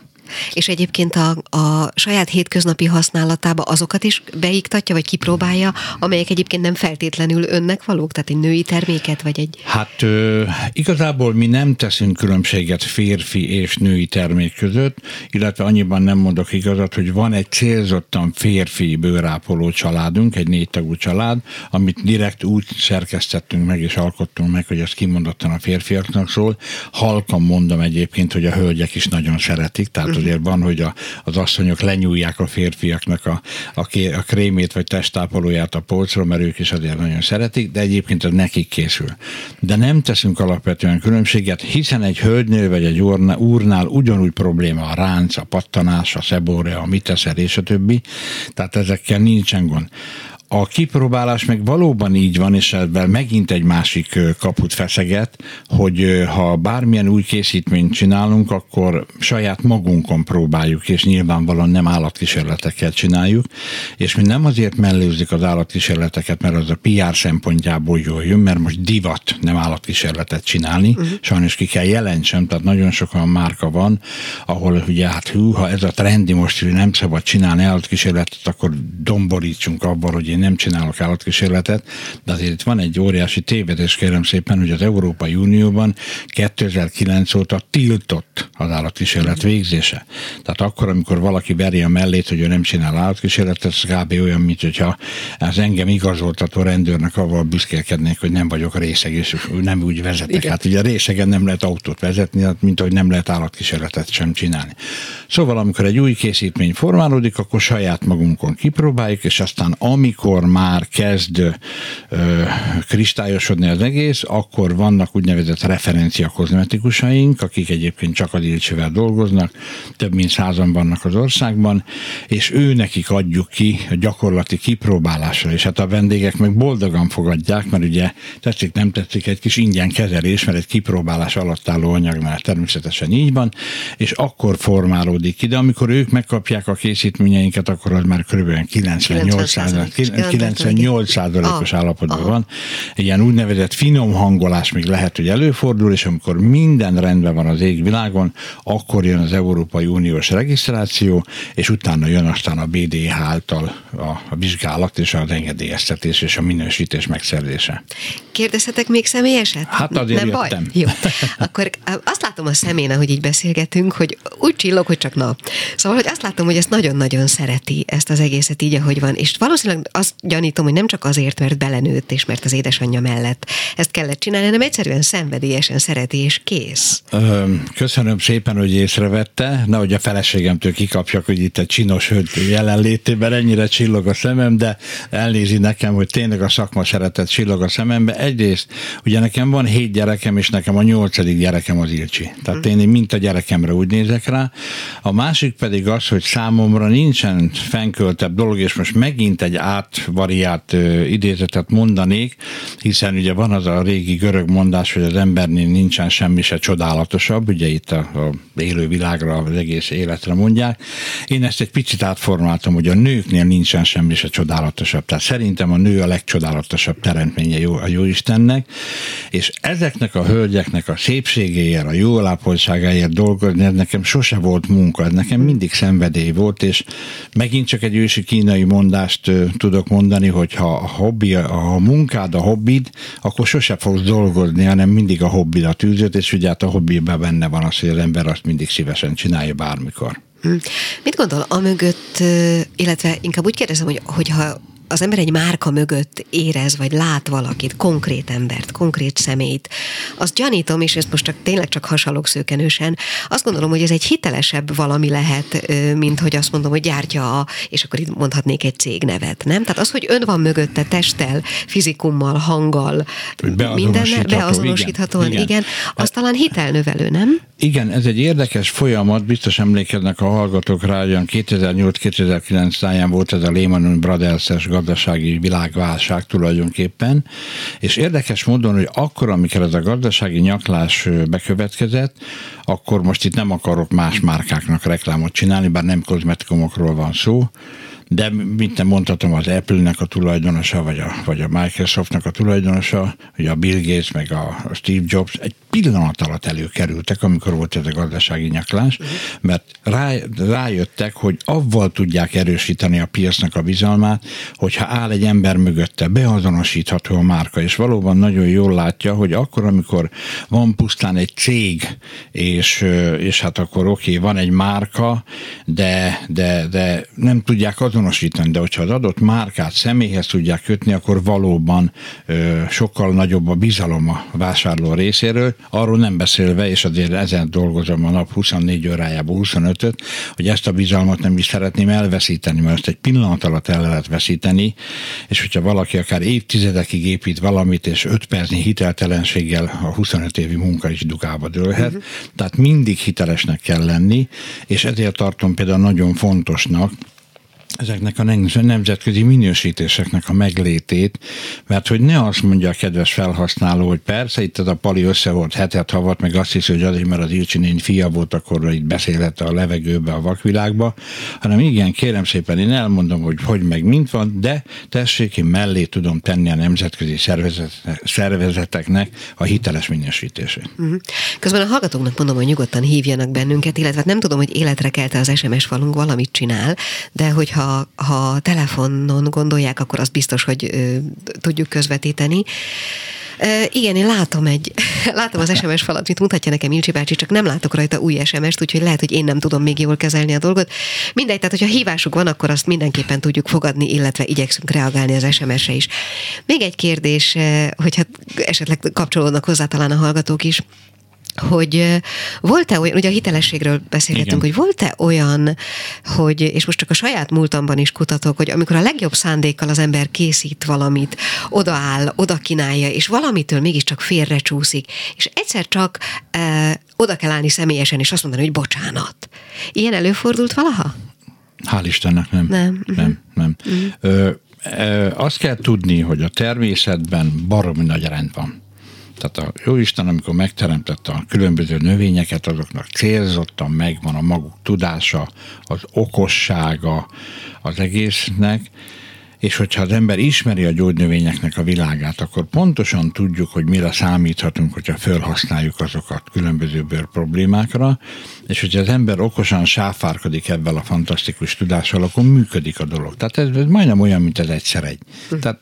És egyébként a, a saját hétköznapi használatába azokat is beiktatja, vagy kipróbálja, amelyek egyébként nem feltétlenül önnek valók, tehát egy női terméket, vagy egy... Hát ö, igazából mi nem teszünk különbséget férfi és női termék között, illetve annyiban nem mondok igazat, hogy van egy célzottan férfi bőrápoló családunk, egy négy tagú család, amit direkt úgy szerkesztettünk meg és alkottunk meg, hogy ez kimondottan a férfiaknak szól. Halkan mondom egyébként, hogy a hölgyek is nagyon szeretik, tehát azért van, hogy a, az asszonyok lenyúlják a férfiaknak a, a, a krémét vagy testápolóját a polcról, mert ők is azért nagyon szeretik, de egyébként ez nekik készül. De nem teszünk alapvetően különbséget, hiszen egy hölgynő vagy egy úrnál ugyanúgy probléma a ránc, a pattanás, a szebóre, a miteszer és a többi, tehát ezekkel nincsen gond. A kipróbálás meg valóban így van, és ebben megint egy másik kaput feszeget, hogy ha bármilyen új készítményt csinálunk, akkor saját magunkon próbáljuk, és nyilvánvalóan nem állatkísérletekkel csináljuk, és mi nem azért mellőzik az állatkísérleteket, mert az a PR szempontjából jól jön, mert most divat nem állatkísérletet csinálni, uh-huh. sajnos ki kell jelentsem, tehát nagyon sokan márka van, ahol ugye hát hú, ha ez a trendi most, hogy nem szabad csinálni állatkísérletet, akkor domborítsunk abban, hogy én nem csinálok állatkísérletet, de azért itt van egy óriási tévedés, kérem szépen, hogy az Európai Unióban 2009 óta tiltott az állatkísérlet végzése. Tehát akkor, amikor valaki veri a mellét, hogy ő nem csinál állatkísérletet, ez kb. olyan, mint hogyha az engem igazoltató rendőrnek avval büszkélkednék, hogy nem vagyok részeg, és nem úgy vezetek. Igen. Hát ugye a részegen nem lehet autót vezetni, hát mint ahogy nem lehet állatkísérletet sem csinálni. Szóval, amikor egy új készítmény formálódik, akkor saját magunkon kipróbáljuk, és aztán amikor amikor már kezd ö, kristályosodni az egész, akkor vannak úgynevezett referencia kozmetikusaink, akik egyébként csak a dilcsivel dolgoznak, több mint százan vannak az országban, és ő nekik adjuk ki a gyakorlati kipróbálásra, és hát a vendégek meg boldogan fogadják, mert ugye tetszik, nem tetszik, egy kis ingyen kezelés, mert egy kipróbálás alatt álló anyagnál természetesen így van, és akkor formálódik ki, de amikor ők megkapják a készítményeinket, akkor az már kb. 98 98%-os állapotban Aha. van. Egy ilyen úgynevezett finom hangolás még lehet, hogy előfordul, és amikor minden rendben van az égvilágon, akkor jön az Európai Uniós regisztráció, és utána jön aztán a BDH által a, a vizsgálat és az engedélyeztetés és a minősítés megszerzése. Kérdezhetek még személyeset? Hát azért Nem jöttem. baj? Jó. Akkor azt látom a szemén, ahogy így beszélgetünk, hogy úgy csillog, hogy csak nap. Szóval, hogy azt látom, hogy ezt nagyon-nagyon szereti, ezt az egészet így, ahogy van. És valószínűleg azt gyanítom, hogy nem csak azért, mert belenőtt és mert az édesanyja mellett ezt kellett csinálni, hanem egyszerűen szenvedélyesen szereti és kész. Köszönöm szépen, hogy észrevette, nehogy a feleségemtől kikapjak, hogy itt egy csinos hölgy jelenlétében ennyire csillog a szemem, de elnézi nekem, hogy tényleg a szakma szeretet csillog a szemembe. Egyrészt, ugye nekem van hét gyerekem, és nekem a nyolcadik gyerekem az Ilcsi. Tehát én mint a gyerekemre úgy nézek rá. A másik pedig az, hogy számomra nincsen fenköltebb dolog, és most megint egy át két variált idézetet mondanék, hiszen ugye van az a régi görög mondás, hogy az embernél nincsen semmi se csodálatosabb, ugye itt a, a élő világra, az egész életre mondják. Én ezt egy picit átformáltam, hogy a nőknél nincsen semmi se csodálatosabb. Tehát szerintem a nő a legcsodálatosabb teremtménye jó, a Jóistennek, és ezeknek a hölgyeknek a szépségéért, a jó állapotottságáért dolgozni, ez nekem sose volt munka, ez nekem mindig szenvedély volt, és megint csak egy ősi kínai mondást tudok mondani, hogy ha a, hobbi, ha a munkád a hobbid, akkor sose fogsz dolgozni, hanem mindig a hobbid a tűzött, és ugye hát a hobbiben benne van az, hogy az ember azt mindig szívesen csinálja bármikor. Hm. Mit gondol a mögött, illetve inkább úgy kérdezem, hogy, hogyha az ember egy márka mögött érez, vagy lát valakit, konkrét embert, konkrét személyt, azt gyanítom, és ezt most csak tényleg csak hasalok szőkenősen, azt gondolom, hogy ez egy hitelesebb valami lehet, mint hogy azt mondom, hogy gyártja a, és akkor itt mondhatnék egy cégnevet, nem? Tehát az, hogy ön van mögötte testtel, fizikummal, hanggal, mindennel beazonosíthatóan, igen, igen, az talán hitelnövelő, nem? Igen, ez egy érdekes folyamat, biztos emlékeznek a hallgatók rá, hogy 2008-2009 táján volt ez a Lehman Brothers-es gazdasági világválság tulajdonképpen, és érdekes módon, hogy akkor, amikor ez a gazdasági nyaklás bekövetkezett, akkor most itt nem akarok más márkáknak reklámot csinálni, bár nem kozmetikumokról van szó, de mint nem mondhatom, az Apple-nek a tulajdonosa, vagy a, vagy a Microsoftnak a tulajdonosa, vagy a Bill Gates, meg a Steve Jobs egy pillanat alatt előkerültek, amikor volt ez a gazdasági nyaklás, mert rá, rájöttek, hogy avval tudják erősíteni a piacnak a bizalmát, hogyha áll egy ember mögötte, beazonosítható a márka, és valóban nagyon jól látja, hogy akkor, amikor van pusztán egy cég, és, és hát akkor oké, okay, van egy márka, de, de, de nem tudják azonosítani, azonosítani, de hogyha az adott márkát személyhez tudják kötni, akkor valóban ö, sokkal nagyobb a bizalom a vásárló részéről. Arról nem beszélve, és azért ezen dolgozom a nap 24 órájában 25-öt, hogy ezt a bizalmat nem is szeretném elveszíteni, mert ezt egy pillanat alatt el lehet veszíteni, és hogyha valaki akár évtizedekig épít valamit, és 5 percnyi hiteltelenséggel a 25 évi munka is dugába dőlhet. Uh-huh. Tehát mindig hitelesnek kell lenni, és ezért tartom például nagyon fontosnak, ezeknek a nemzetközi minősítéseknek a meglétét, mert hogy ne azt mondja a kedves felhasználó, hogy persze itt ez a pali össze volt hetet havat, meg azt hiszi, hogy azért, mert az Ilcsi fia volt, akkor itt beszélhet a levegőbe, a vakvilágba, hanem igen, kérem szépen, én elmondom, hogy hogy meg mint van, de tessék, én mellé tudom tenni a nemzetközi szervezet, szervezeteknek a hiteles minősítését. Uh-huh. Közben a hallgatóknak mondom, hogy nyugodtan hívjanak bennünket, illetve nem tudom, hogy életre kelte az SMS falunk valamit csinál, de hogyha ha, telefonon gondolják, akkor az biztos, hogy ö, tudjuk közvetíteni. Uh, igen, én látom egy, látom az SMS falat, mint mutatja nekem Ilcsi bácsi, csak nem látok rajta új SMS-t, úgyhogy lehet, hogy én nem tudom még jól kezelni a dolgot. Mindegy, tehát hogyha hívásuk van, akkor azt mindenképpen tudjuk fogadni, illetve igyekszünk reagálni az SMS-re is. Még egy kérdés, hogyha esetleg kapcsolódnak hozzá talán a hallgatók is hogy volt-e olyan, ugye a hitelességről beszélgetünk, hogy volt-e olyan, hogy, és most csak a saját múltamban is kutatok, hogy amikor a legjobb szándékkal az ember készít valamit, odaáll, oda kínálja, és valamitől mégiscsak félrecsúszik, és egyszer csak e, oda kell állni személyesen, és azt mondani, hogy bocsánat. Ilyen előfordult valaha? Hál' Istennek nem. Nem. Nem, nem. Uh-huh. Ö, ö, azt kell tudni, hogy a természetben baromi nagy rend van. Tehát a Jóisten, amikor megteremtette a különböző növényeket, azoknak célzottan megvan a maguk tudása, az okossága az egésznek, és hogyha az ember ismeri a gyógynövényeknek a világát, akkor pontosan tudjuk, hogy mire számíthatunk, hogyha felhasználjuk azokat különböző bőr problémákra, és hogyha az ember okosan sáfárkodik ebben a fantasztikus tudással, akkor működik a dolog. Tehát ez, ez majdnem olyan, mint az egyszer egy. Hm. Tehát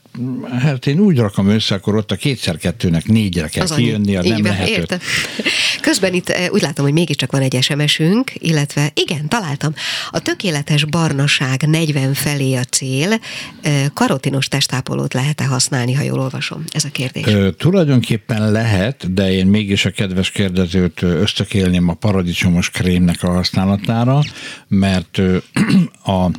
hát én úgy rakom össze, akkor ott a kétszer kettőnek négyre kell az kijönni, az nem lehet érte. Közben itt eh, úgy látom, hogy mégiscsak van egy SMS-ünk, illetve igen, találtam. A tökéletes barnaság 40 felé a cél, eh, karotinos testápolót lehet-e használni, ha jól olvasom? Ez a kérdés. Ö, tulajdonképpen lehet, de én mégis a kedves kérdezőt ösztökélném a paradicsomos krémnek a használatára, mert a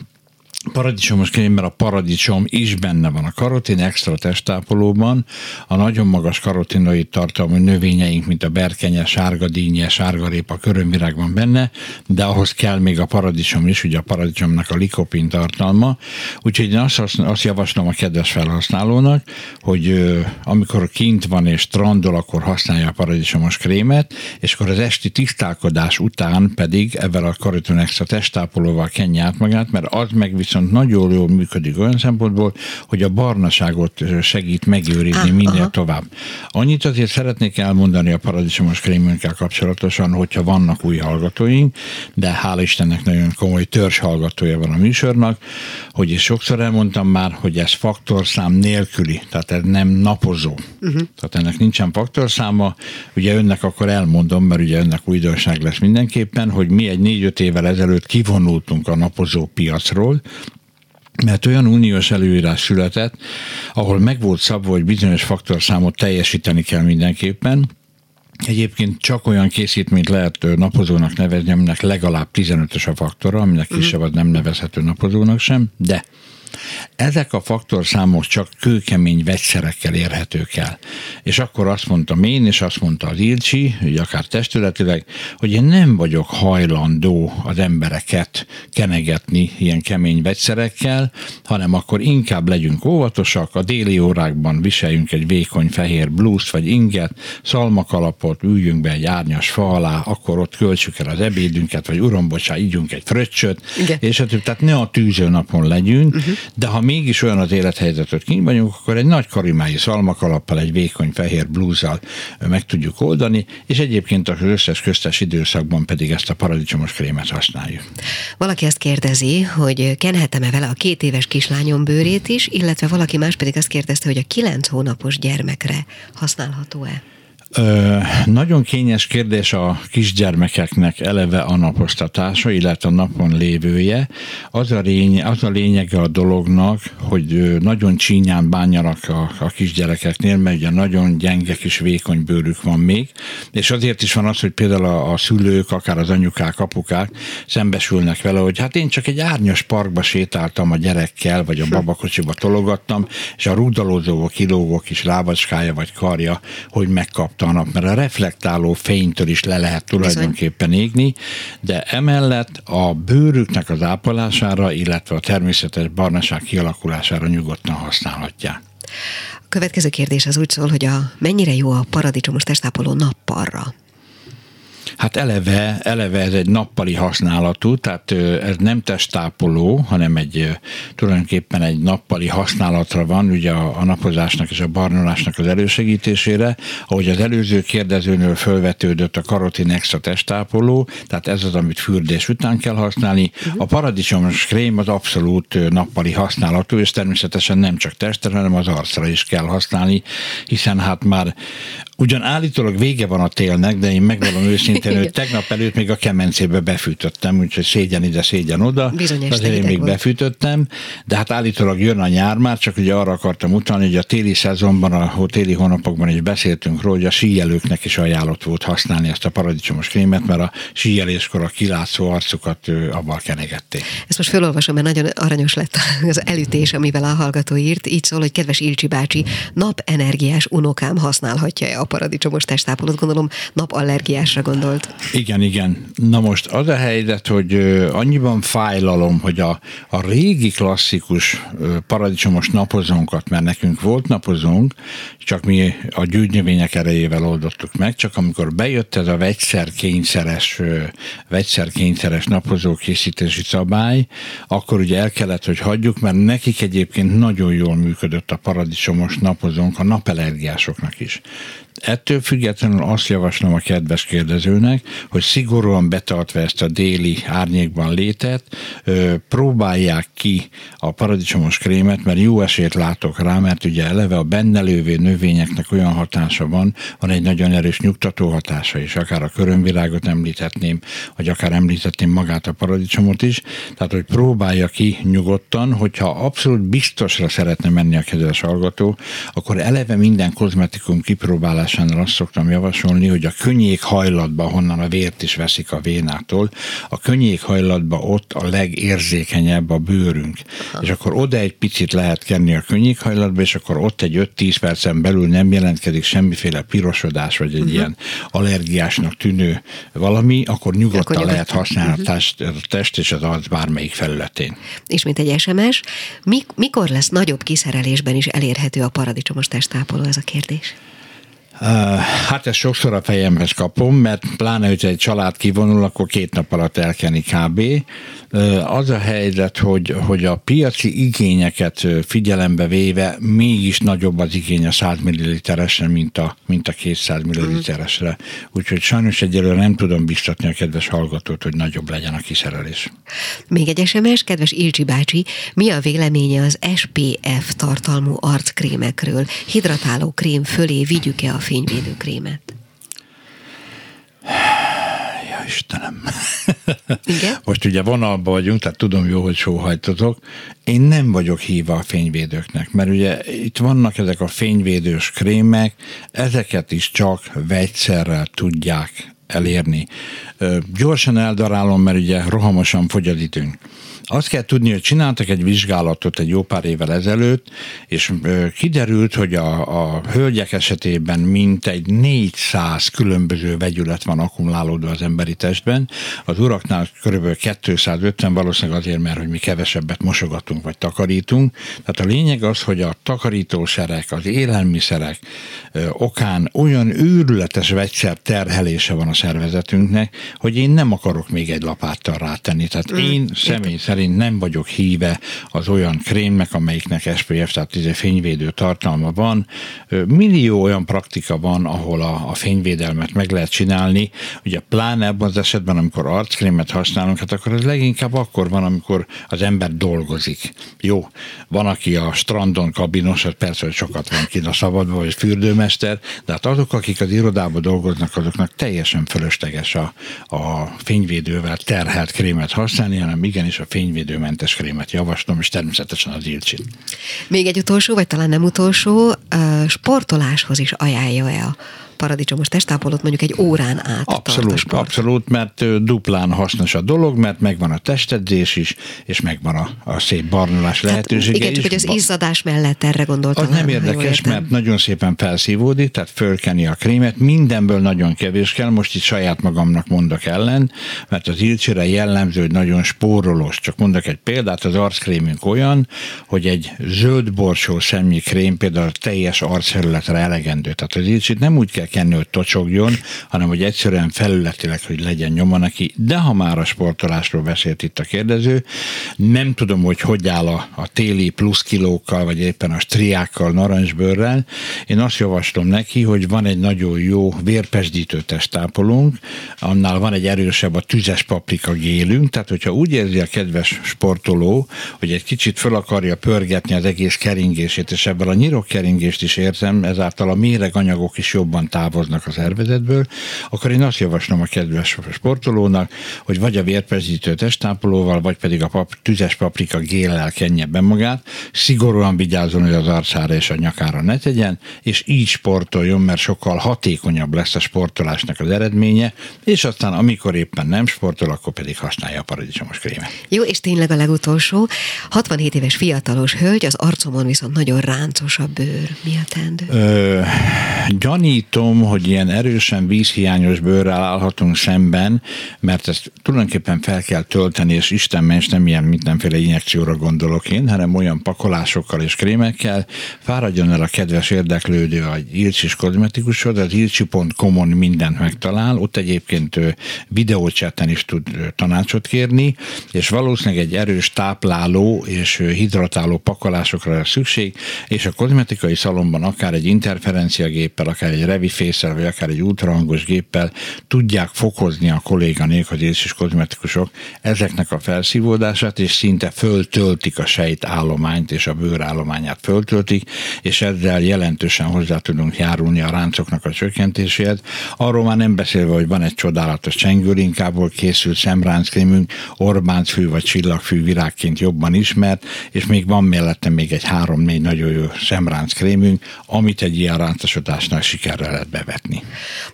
paradicsomos krémben a paradicsom is benne van. A karotin extra testápolóban a nagyon magas karotinoid tartalmú növényeink, mint a berkenye, sárgadínye, sárgarépa, körömvirág van benne, de ahhoz kell még a paradicsom is, ugye a paradicsomnak a likopin tartalma. Úgyhogy én azt, azt javaslom a kedves felhasználónak, hogy amikor kint van és strandol, akkor használja a paradicsomos krémet, és akkor az esti tisztálkodás után pedig ebben a karotin extra testápolóval kenje át magát, mert az meg viszont viszont nagyon jól működik olyan szempontból, hogy a barnaságot segít megőrizni ah, minél aha. tovább. Annyit azért szeretnék elmondani a paradicsomos krémünkkel kapcsolatosan, hogyha vannak új hallgatóink, de hála Istennek nagyon komoly törzs hallgatója van a műsornak, hogy is sokszor elmondtam már, hogy ez faktorszám nélküli, tehát ez nem napozó. Uh-huh. Tehát ennek nincsen faktorszáma. Ugye önnek akkor elmondom, mert ugye önnek újdonság lesz mindenképpen, hogy mi egy négy-öt évvel ezelőtt kivonultunk a napozó piacról, mert olyan uniós előírás született, ahol meg volt szabva, hogy bizonyos faktorszámot teljesíteni kell mindenképpen, Egyébként csak olyan készítményt lehet napozónak nevezni, aminek legalább 15-ös a faktora, aminek kisebb az nem nevezhető napozónak sem, de ezek a faktorszámok csak kőkemény vegyszerekkel érhetők el. És akkor azt mondtam én, és azt mondta az Ilcsi, hogy akár testületileg, hogy én nem vagyok hajlandó az embereket kenegetni ilyen kemény vegyszerekkel, hanem akkor inkább legyünk óvatosak, a déli órákban viseljünk egy vékony fehér blúzt vagy inget, szalmakalapot, üljünk be egy árnyas fa alá, akkor ott költsük el az ebédünket, vagy uram, bocsá, ígyunk egy fröccsöt, Igen. és hát, tehát ne a tűző napon legyünk, uh-huh de ha mégis olyan az hogy kint vagyunk, akkor egy nagy karimái szalmakalappal, egy vékony fehér blúzzal meg tudjuk oldani, és egyébként az összes köztes időszakban pedig ezt a paradicsomos krémet használjuk. Valaki azt kérdezi, hogy kenhetem-e vele a két éves kislányom bőrét is, illetve valaki más pedig azt kérdezte, hogy a kilenc hónapos gyermekre használható-e? Ö, nagyon kényes kérdés a kisgyermekeknek eleve a naposztatása, illetve a napon lévője. Az a, lény, az a lényege a dolognak, hogy nagyon csínyán bánjanak a, a kisgyerekeknél, mert ugye nagyon gyenge kis vékony bőrük van még, és azért is van az, hogy például a, a szülők, akár az anyukák, apukák szembesülnek vele, hogy hát én csak egy árnyas parkba sétáltam a gyerekkel, vagy a hm. babakocsiba tologattam, és a rúdalózó kilógó kis lábacskája vagy karja, hogy megkap a nap, mert a reflektáló fénytől is le lehet tulajdonképpen égni, de emellett a bőrüknek az ápolására, illetve a természetes barnaság kialakulására nyugodtan használhatják. A következő kérdés az úgy szól, hogy a mennyire jó a paradicsomos testápoló nappalra? Hát eleve, eleve ez egy nappali használatú, tehát ez nem testápoló, hanem egy tulajdonképpen egy nappali használatra van, ugye a, a napozásnak és a barnolásnak az elősegítésére, ahogy az előző kérdezőnől fölvetődött a karotin extra testápoló, tehát ez az, amit fürdés után kell használni. A paradicsomos krém az abszolút nappali használatú, és természetesen nem csak testre, hanem az arcra is kell használni, hiszen hát már ugyan állítólag vége van a télnek, de én megvalom őszintén hogy tegnap előtt még a kemencébe befűtöttem, úgyhogy szégyen ide, szégyen oda. Bizonyos Azért én még volt. befűtöttem, de hát állítólag jön a nyár már, csak ugye arra akartam utalni, hogy a téli szezonban, a téli hónapokban is beszéltünk róla, hogy a síjelőknek is ajánlott volt használni ezt a paradicsomos krémet, mert a síjeléskor a kilátszó arcukat abban kenegették. Ezt most felolvasom, mert nagyon aranyos lett az elütés, amivel a hallgató írt. Így szól, hogy kedves Ilcsi bácsi, napenergiás unokám használhatja a paradicsomos testápolót, gondolom napallergiásra gondolt. Igen, igen. Na most az a helyzet, hogy annyiban fájlalom, hogy a, a régi klasszikus paradicsomos napozónkat, mert nekünk volt napozónk, csak mi a gyűjtnövények erejével oldottuk meg, csak amikor bejött ez a vegyszerkényszeres, vegyszerkényszeres napozó készítési szabály, akkor ugye el kellett, hogy hagyjuk, mert nekik egyébként nagyon jól működött a paradicsomos napozónk a napellergiásoknak is. Ettől függetlenül azt javaslom a kedves kérdezőnek, hogy szigorúan betartva ezt a déli árnyékban létet, próbálják ki a paradicsomos krémet, mert jó esélyt látok rá, mert ugye eleve a benne lévő növényeknek olyan hatása van, van egy nagyon erős nyugtató hatása is, akár a körömvilágot említhetném, vagy akár említhetném magát a paradicsomot is, tehát hogy próbálja ki nyugodtan, hogyha abszolút biztosra szeretne menni a kedves hallgató, akkor eleve minden kozmetikum kipróbálás használásánál azt szoktam javasolni, hogy a könnyék hajlatba, honnan a vért is veszik a vénától, a könnyék hajlatba ott a legérzékenyebb a bőrünk. Aha. És akkor oda egy picit lehet kenni a könnyék hajlatba, és akkor ott egy 5-10 percen belül nem jelentkezik semmiféle pirosodás, vagy egy uh-huh. ilyen allergiásnak tűnő valami, akkor nyugodtan akkor lehet használni uh-huh. a test és az arc bármelyik felületén. És mint egy SMS, mikor lesz nagyobb kiszerelésben is elérhető a paradicsomos testápoló, ez a kérdés? Hát ezt sokszor a fejemhez kapom, mert pláne, hogy egy család kivonul, akkor két nap alatt elkeni kb. Az a helyzet, hogy, hogy a piaci igényeket figyelembe véve mégis nagyobb az igény a 100 ml-esre, mint a, mint a 200 ml-esre. Úgyhogy sajnos egyelőre nem tudom biztatni a kedves hallgatót, hogy nagyobb legyen a kiszerelés. Még egy SMS, kedves Ilcsi bácsi, mi a véleménye az SPF tartalmú arckrémekről? Hidratáló krém fölé vigyük-e a fényvédőkrémet? Ja, Istenem. Igen? Most ugye vonalban vagyunk, tehát tudom jó, hogy sóhajtotok. Én nem vagyok híva a fényvédőknek, mert ugye itt vannak ezek a fényvédős krémek, ezeket is csak vegyszerrel tudják elérni. Gyorsan eldarálom, mert ugye rohamosan fogy az időnk. Azt kell tudni, hogy csináltak egy vizsgálatot egy jó pár évvel ezelőtt, és kiderült, hogy a, a hölgyek esetében mintegy 400 különböző vegyület van akkumulálódva az emberi testben, az uraknál kb. 250, valószínűleg azért, mert hogy mi kevesebbet mosogatunk vagy takarítunk. Tehát a lényeg az, hogy a takarítószerek, az élelmiszerek okán olyan őrületes vegyszer terhelése van a szervezetünknek, hogy én nem akarok még egy lapáttal rátenni. Tehát mm. én személy szerint nem vagyok híve az olyan krémnek, amelyiknek SPF, tehát egy fényvédő tartalma van. Millió olyan praktika van, ahol a, a fényvédelmet meg lehet csinálni. Ugye pláne ebben az esetben, amikor arckrémet használunk, hát akkor ez leginkább akkor van, amikor az ember dolgozik. Jó, van, aki a strandon kabinos, hát persze, hogy sokat van kint a szabadban, vagy fürdőmester, de hát azok, akik az irodában dolgoznak, azoknak teljesen fölösleges a, a fényvédővel terhelt krémet használni, hanem igenis a fény fényvédőmentes krémet javaslom, és természetesen az ilcsit. Még egy utolsó, vagy talán nem utolsó, sportoláshoz is ajánlja-e a paradicsomos testápolót mondjuk egy órán át Abszolút, abszolút, mert duplán hasznos a dolog, mert megvan a testedzés is, és megvan a, a szép barnulás hát lehetősége igen, is. csak hogy az izzadás mellett erre gondoltam. Az nem érdekes, mert nagyon szépen felszívódik, tehát fölkeni a krémet, mindenből nagyon kevés kell, most itt saját magamnak mondok ellen, mert az ilcsire jellemző, hogy nagyon spórolós. Csak mondok egy példát, az arckrémünk olyan, hogy egy zöld borsó szemnyi krém például a teljes arcfelületre elegendő. Tehát az ilcsit nem úgy kell hogy tocsogjon, hanem hogy egyszerűen felületileg, hogy legyen nyoma neki. De ha már a sportolásról beszélt itt a kérdező, nem tudom, hogy hogy áll a, a téli pluszkilókkal, vagy éppen a striákkal, narancsbőrrel. Én azt javaslom neki, hogy van egy nagyon jó vérpesdítő testápolónk, annál van egy erősebb a tüzes paprika gélünk, tehát hogyha úgy érzi a kedves sportoló, hogy egy kicsit föl akarja pörgetni az egész keringését, és ebből a nyirokkeringést is érzem, ezáltal a méreganyagok is jobban távoznak a szervezetből, akkor én azt javaslom a kedves sportolónak, hogy vagy a vérpezítő testápolóval, vagy pedig a pap, tüzes paprika géllel kenje be magát, szigorúan vigyázzon, hogy az arcára és a nyakára ne tegyen, és így sportoljon, mert sokkal hatékonyabb lesz a sportolásnak az eredménye, és aztán amikor éppen nem sportol, akkor pedig használja a paradicsomos krémet. Jó, és tényleg a legutolsó, 67 éves fiatalos hölgy, az arcomon viszont nagyon ráncos a bőr. Mi a teendő? Ö, gyanítom, látom, hogy ilyen erősen vízhiányos bőrrel állhatunk szemben, mert ezt tulajdonképpen fel kell tölteni, és Isten ments nem ilyen mindenféle injekcióra gondolok én, hanem olyan pakolásokkal és krémekkel. Fáradjon el a kedves érdeklődő a Ilcsis kozmetikusod, az ilcsi.com-on mindent megtalál, ott egyébként videócsetten is tud tanácsot kérni, és valószínűleg egy erős tápláló és hidratáló pakolásokra lesz szükség, és a kozmetikai szalomban akár egy interferenciagéppel, akár egy revi fészel, vagy akár egy ultrahangos géppel tudják fokozni a kolléganék, az és kozmetikusok ezeknek a felszívódását, és szinte föltöltik a sejt állományt, és a bőrállományát föltöltik, és ezzel jelentősen hozzá tudunk járulni a ráncoknak a csökkentéséhez. Arról már nem beszélve, hogy van egy csodálatos csengőrinkából készült szemránckémünk, Orbáncfű vagy csillagfű virágként jobban ismert, és még van mellette még egy három-négy nagyon jó szemránckrém, krémünk, amit egy ilyen rántosodásnál sikerrel lehet bevetni.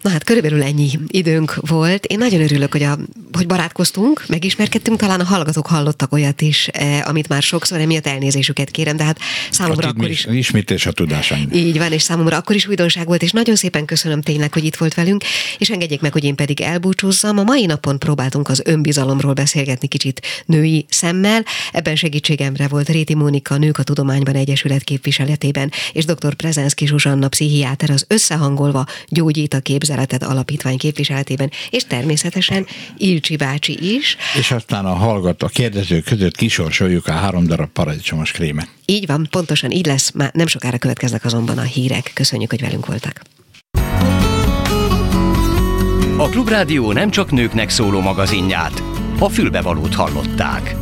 Na hát körülbelül ennyi időnk volt. Én nagyon örülök, hogy, a, hogy barátkoztunk, megismerkedtünk, talán a hallgatók hallottak olyat is, eh, amit már sokszor, emiatt elnézésüket kérem, de hát számomra Hát akkor is... Ismétés a tudásaink. Így van, és számomra akkor is újdonság volt, és nagyon szépen köszönöm tényleg, hogy itt volt velünk, és engedjék meg, hogy én pedig elbúcsúzzam. A mai napon próbáltunk az önbizalomról beszélgetni kicsit női szemmel. Ebben segítségemre volt Réti Mónika, Nők a Tudományban Egyesület képviseletében, és dr. Prezenszki Zsuzsanna, pszichiáter az Összehangolva Gyógyít a Képzeletet Alapítvány képviseletében, és természetesen Ilcsi bácsi is. És aztán a hallgat, a kérdezők között kisorsoljuk a három darab paradicsomos krémet. Így van, pontosan így lesz, már nem sokára következnek azonban a hírek. Köszönjük, hogy velünk voltak. A Klubrádió nem csak nőknek szóló magazinját, a fülbevalót hallották.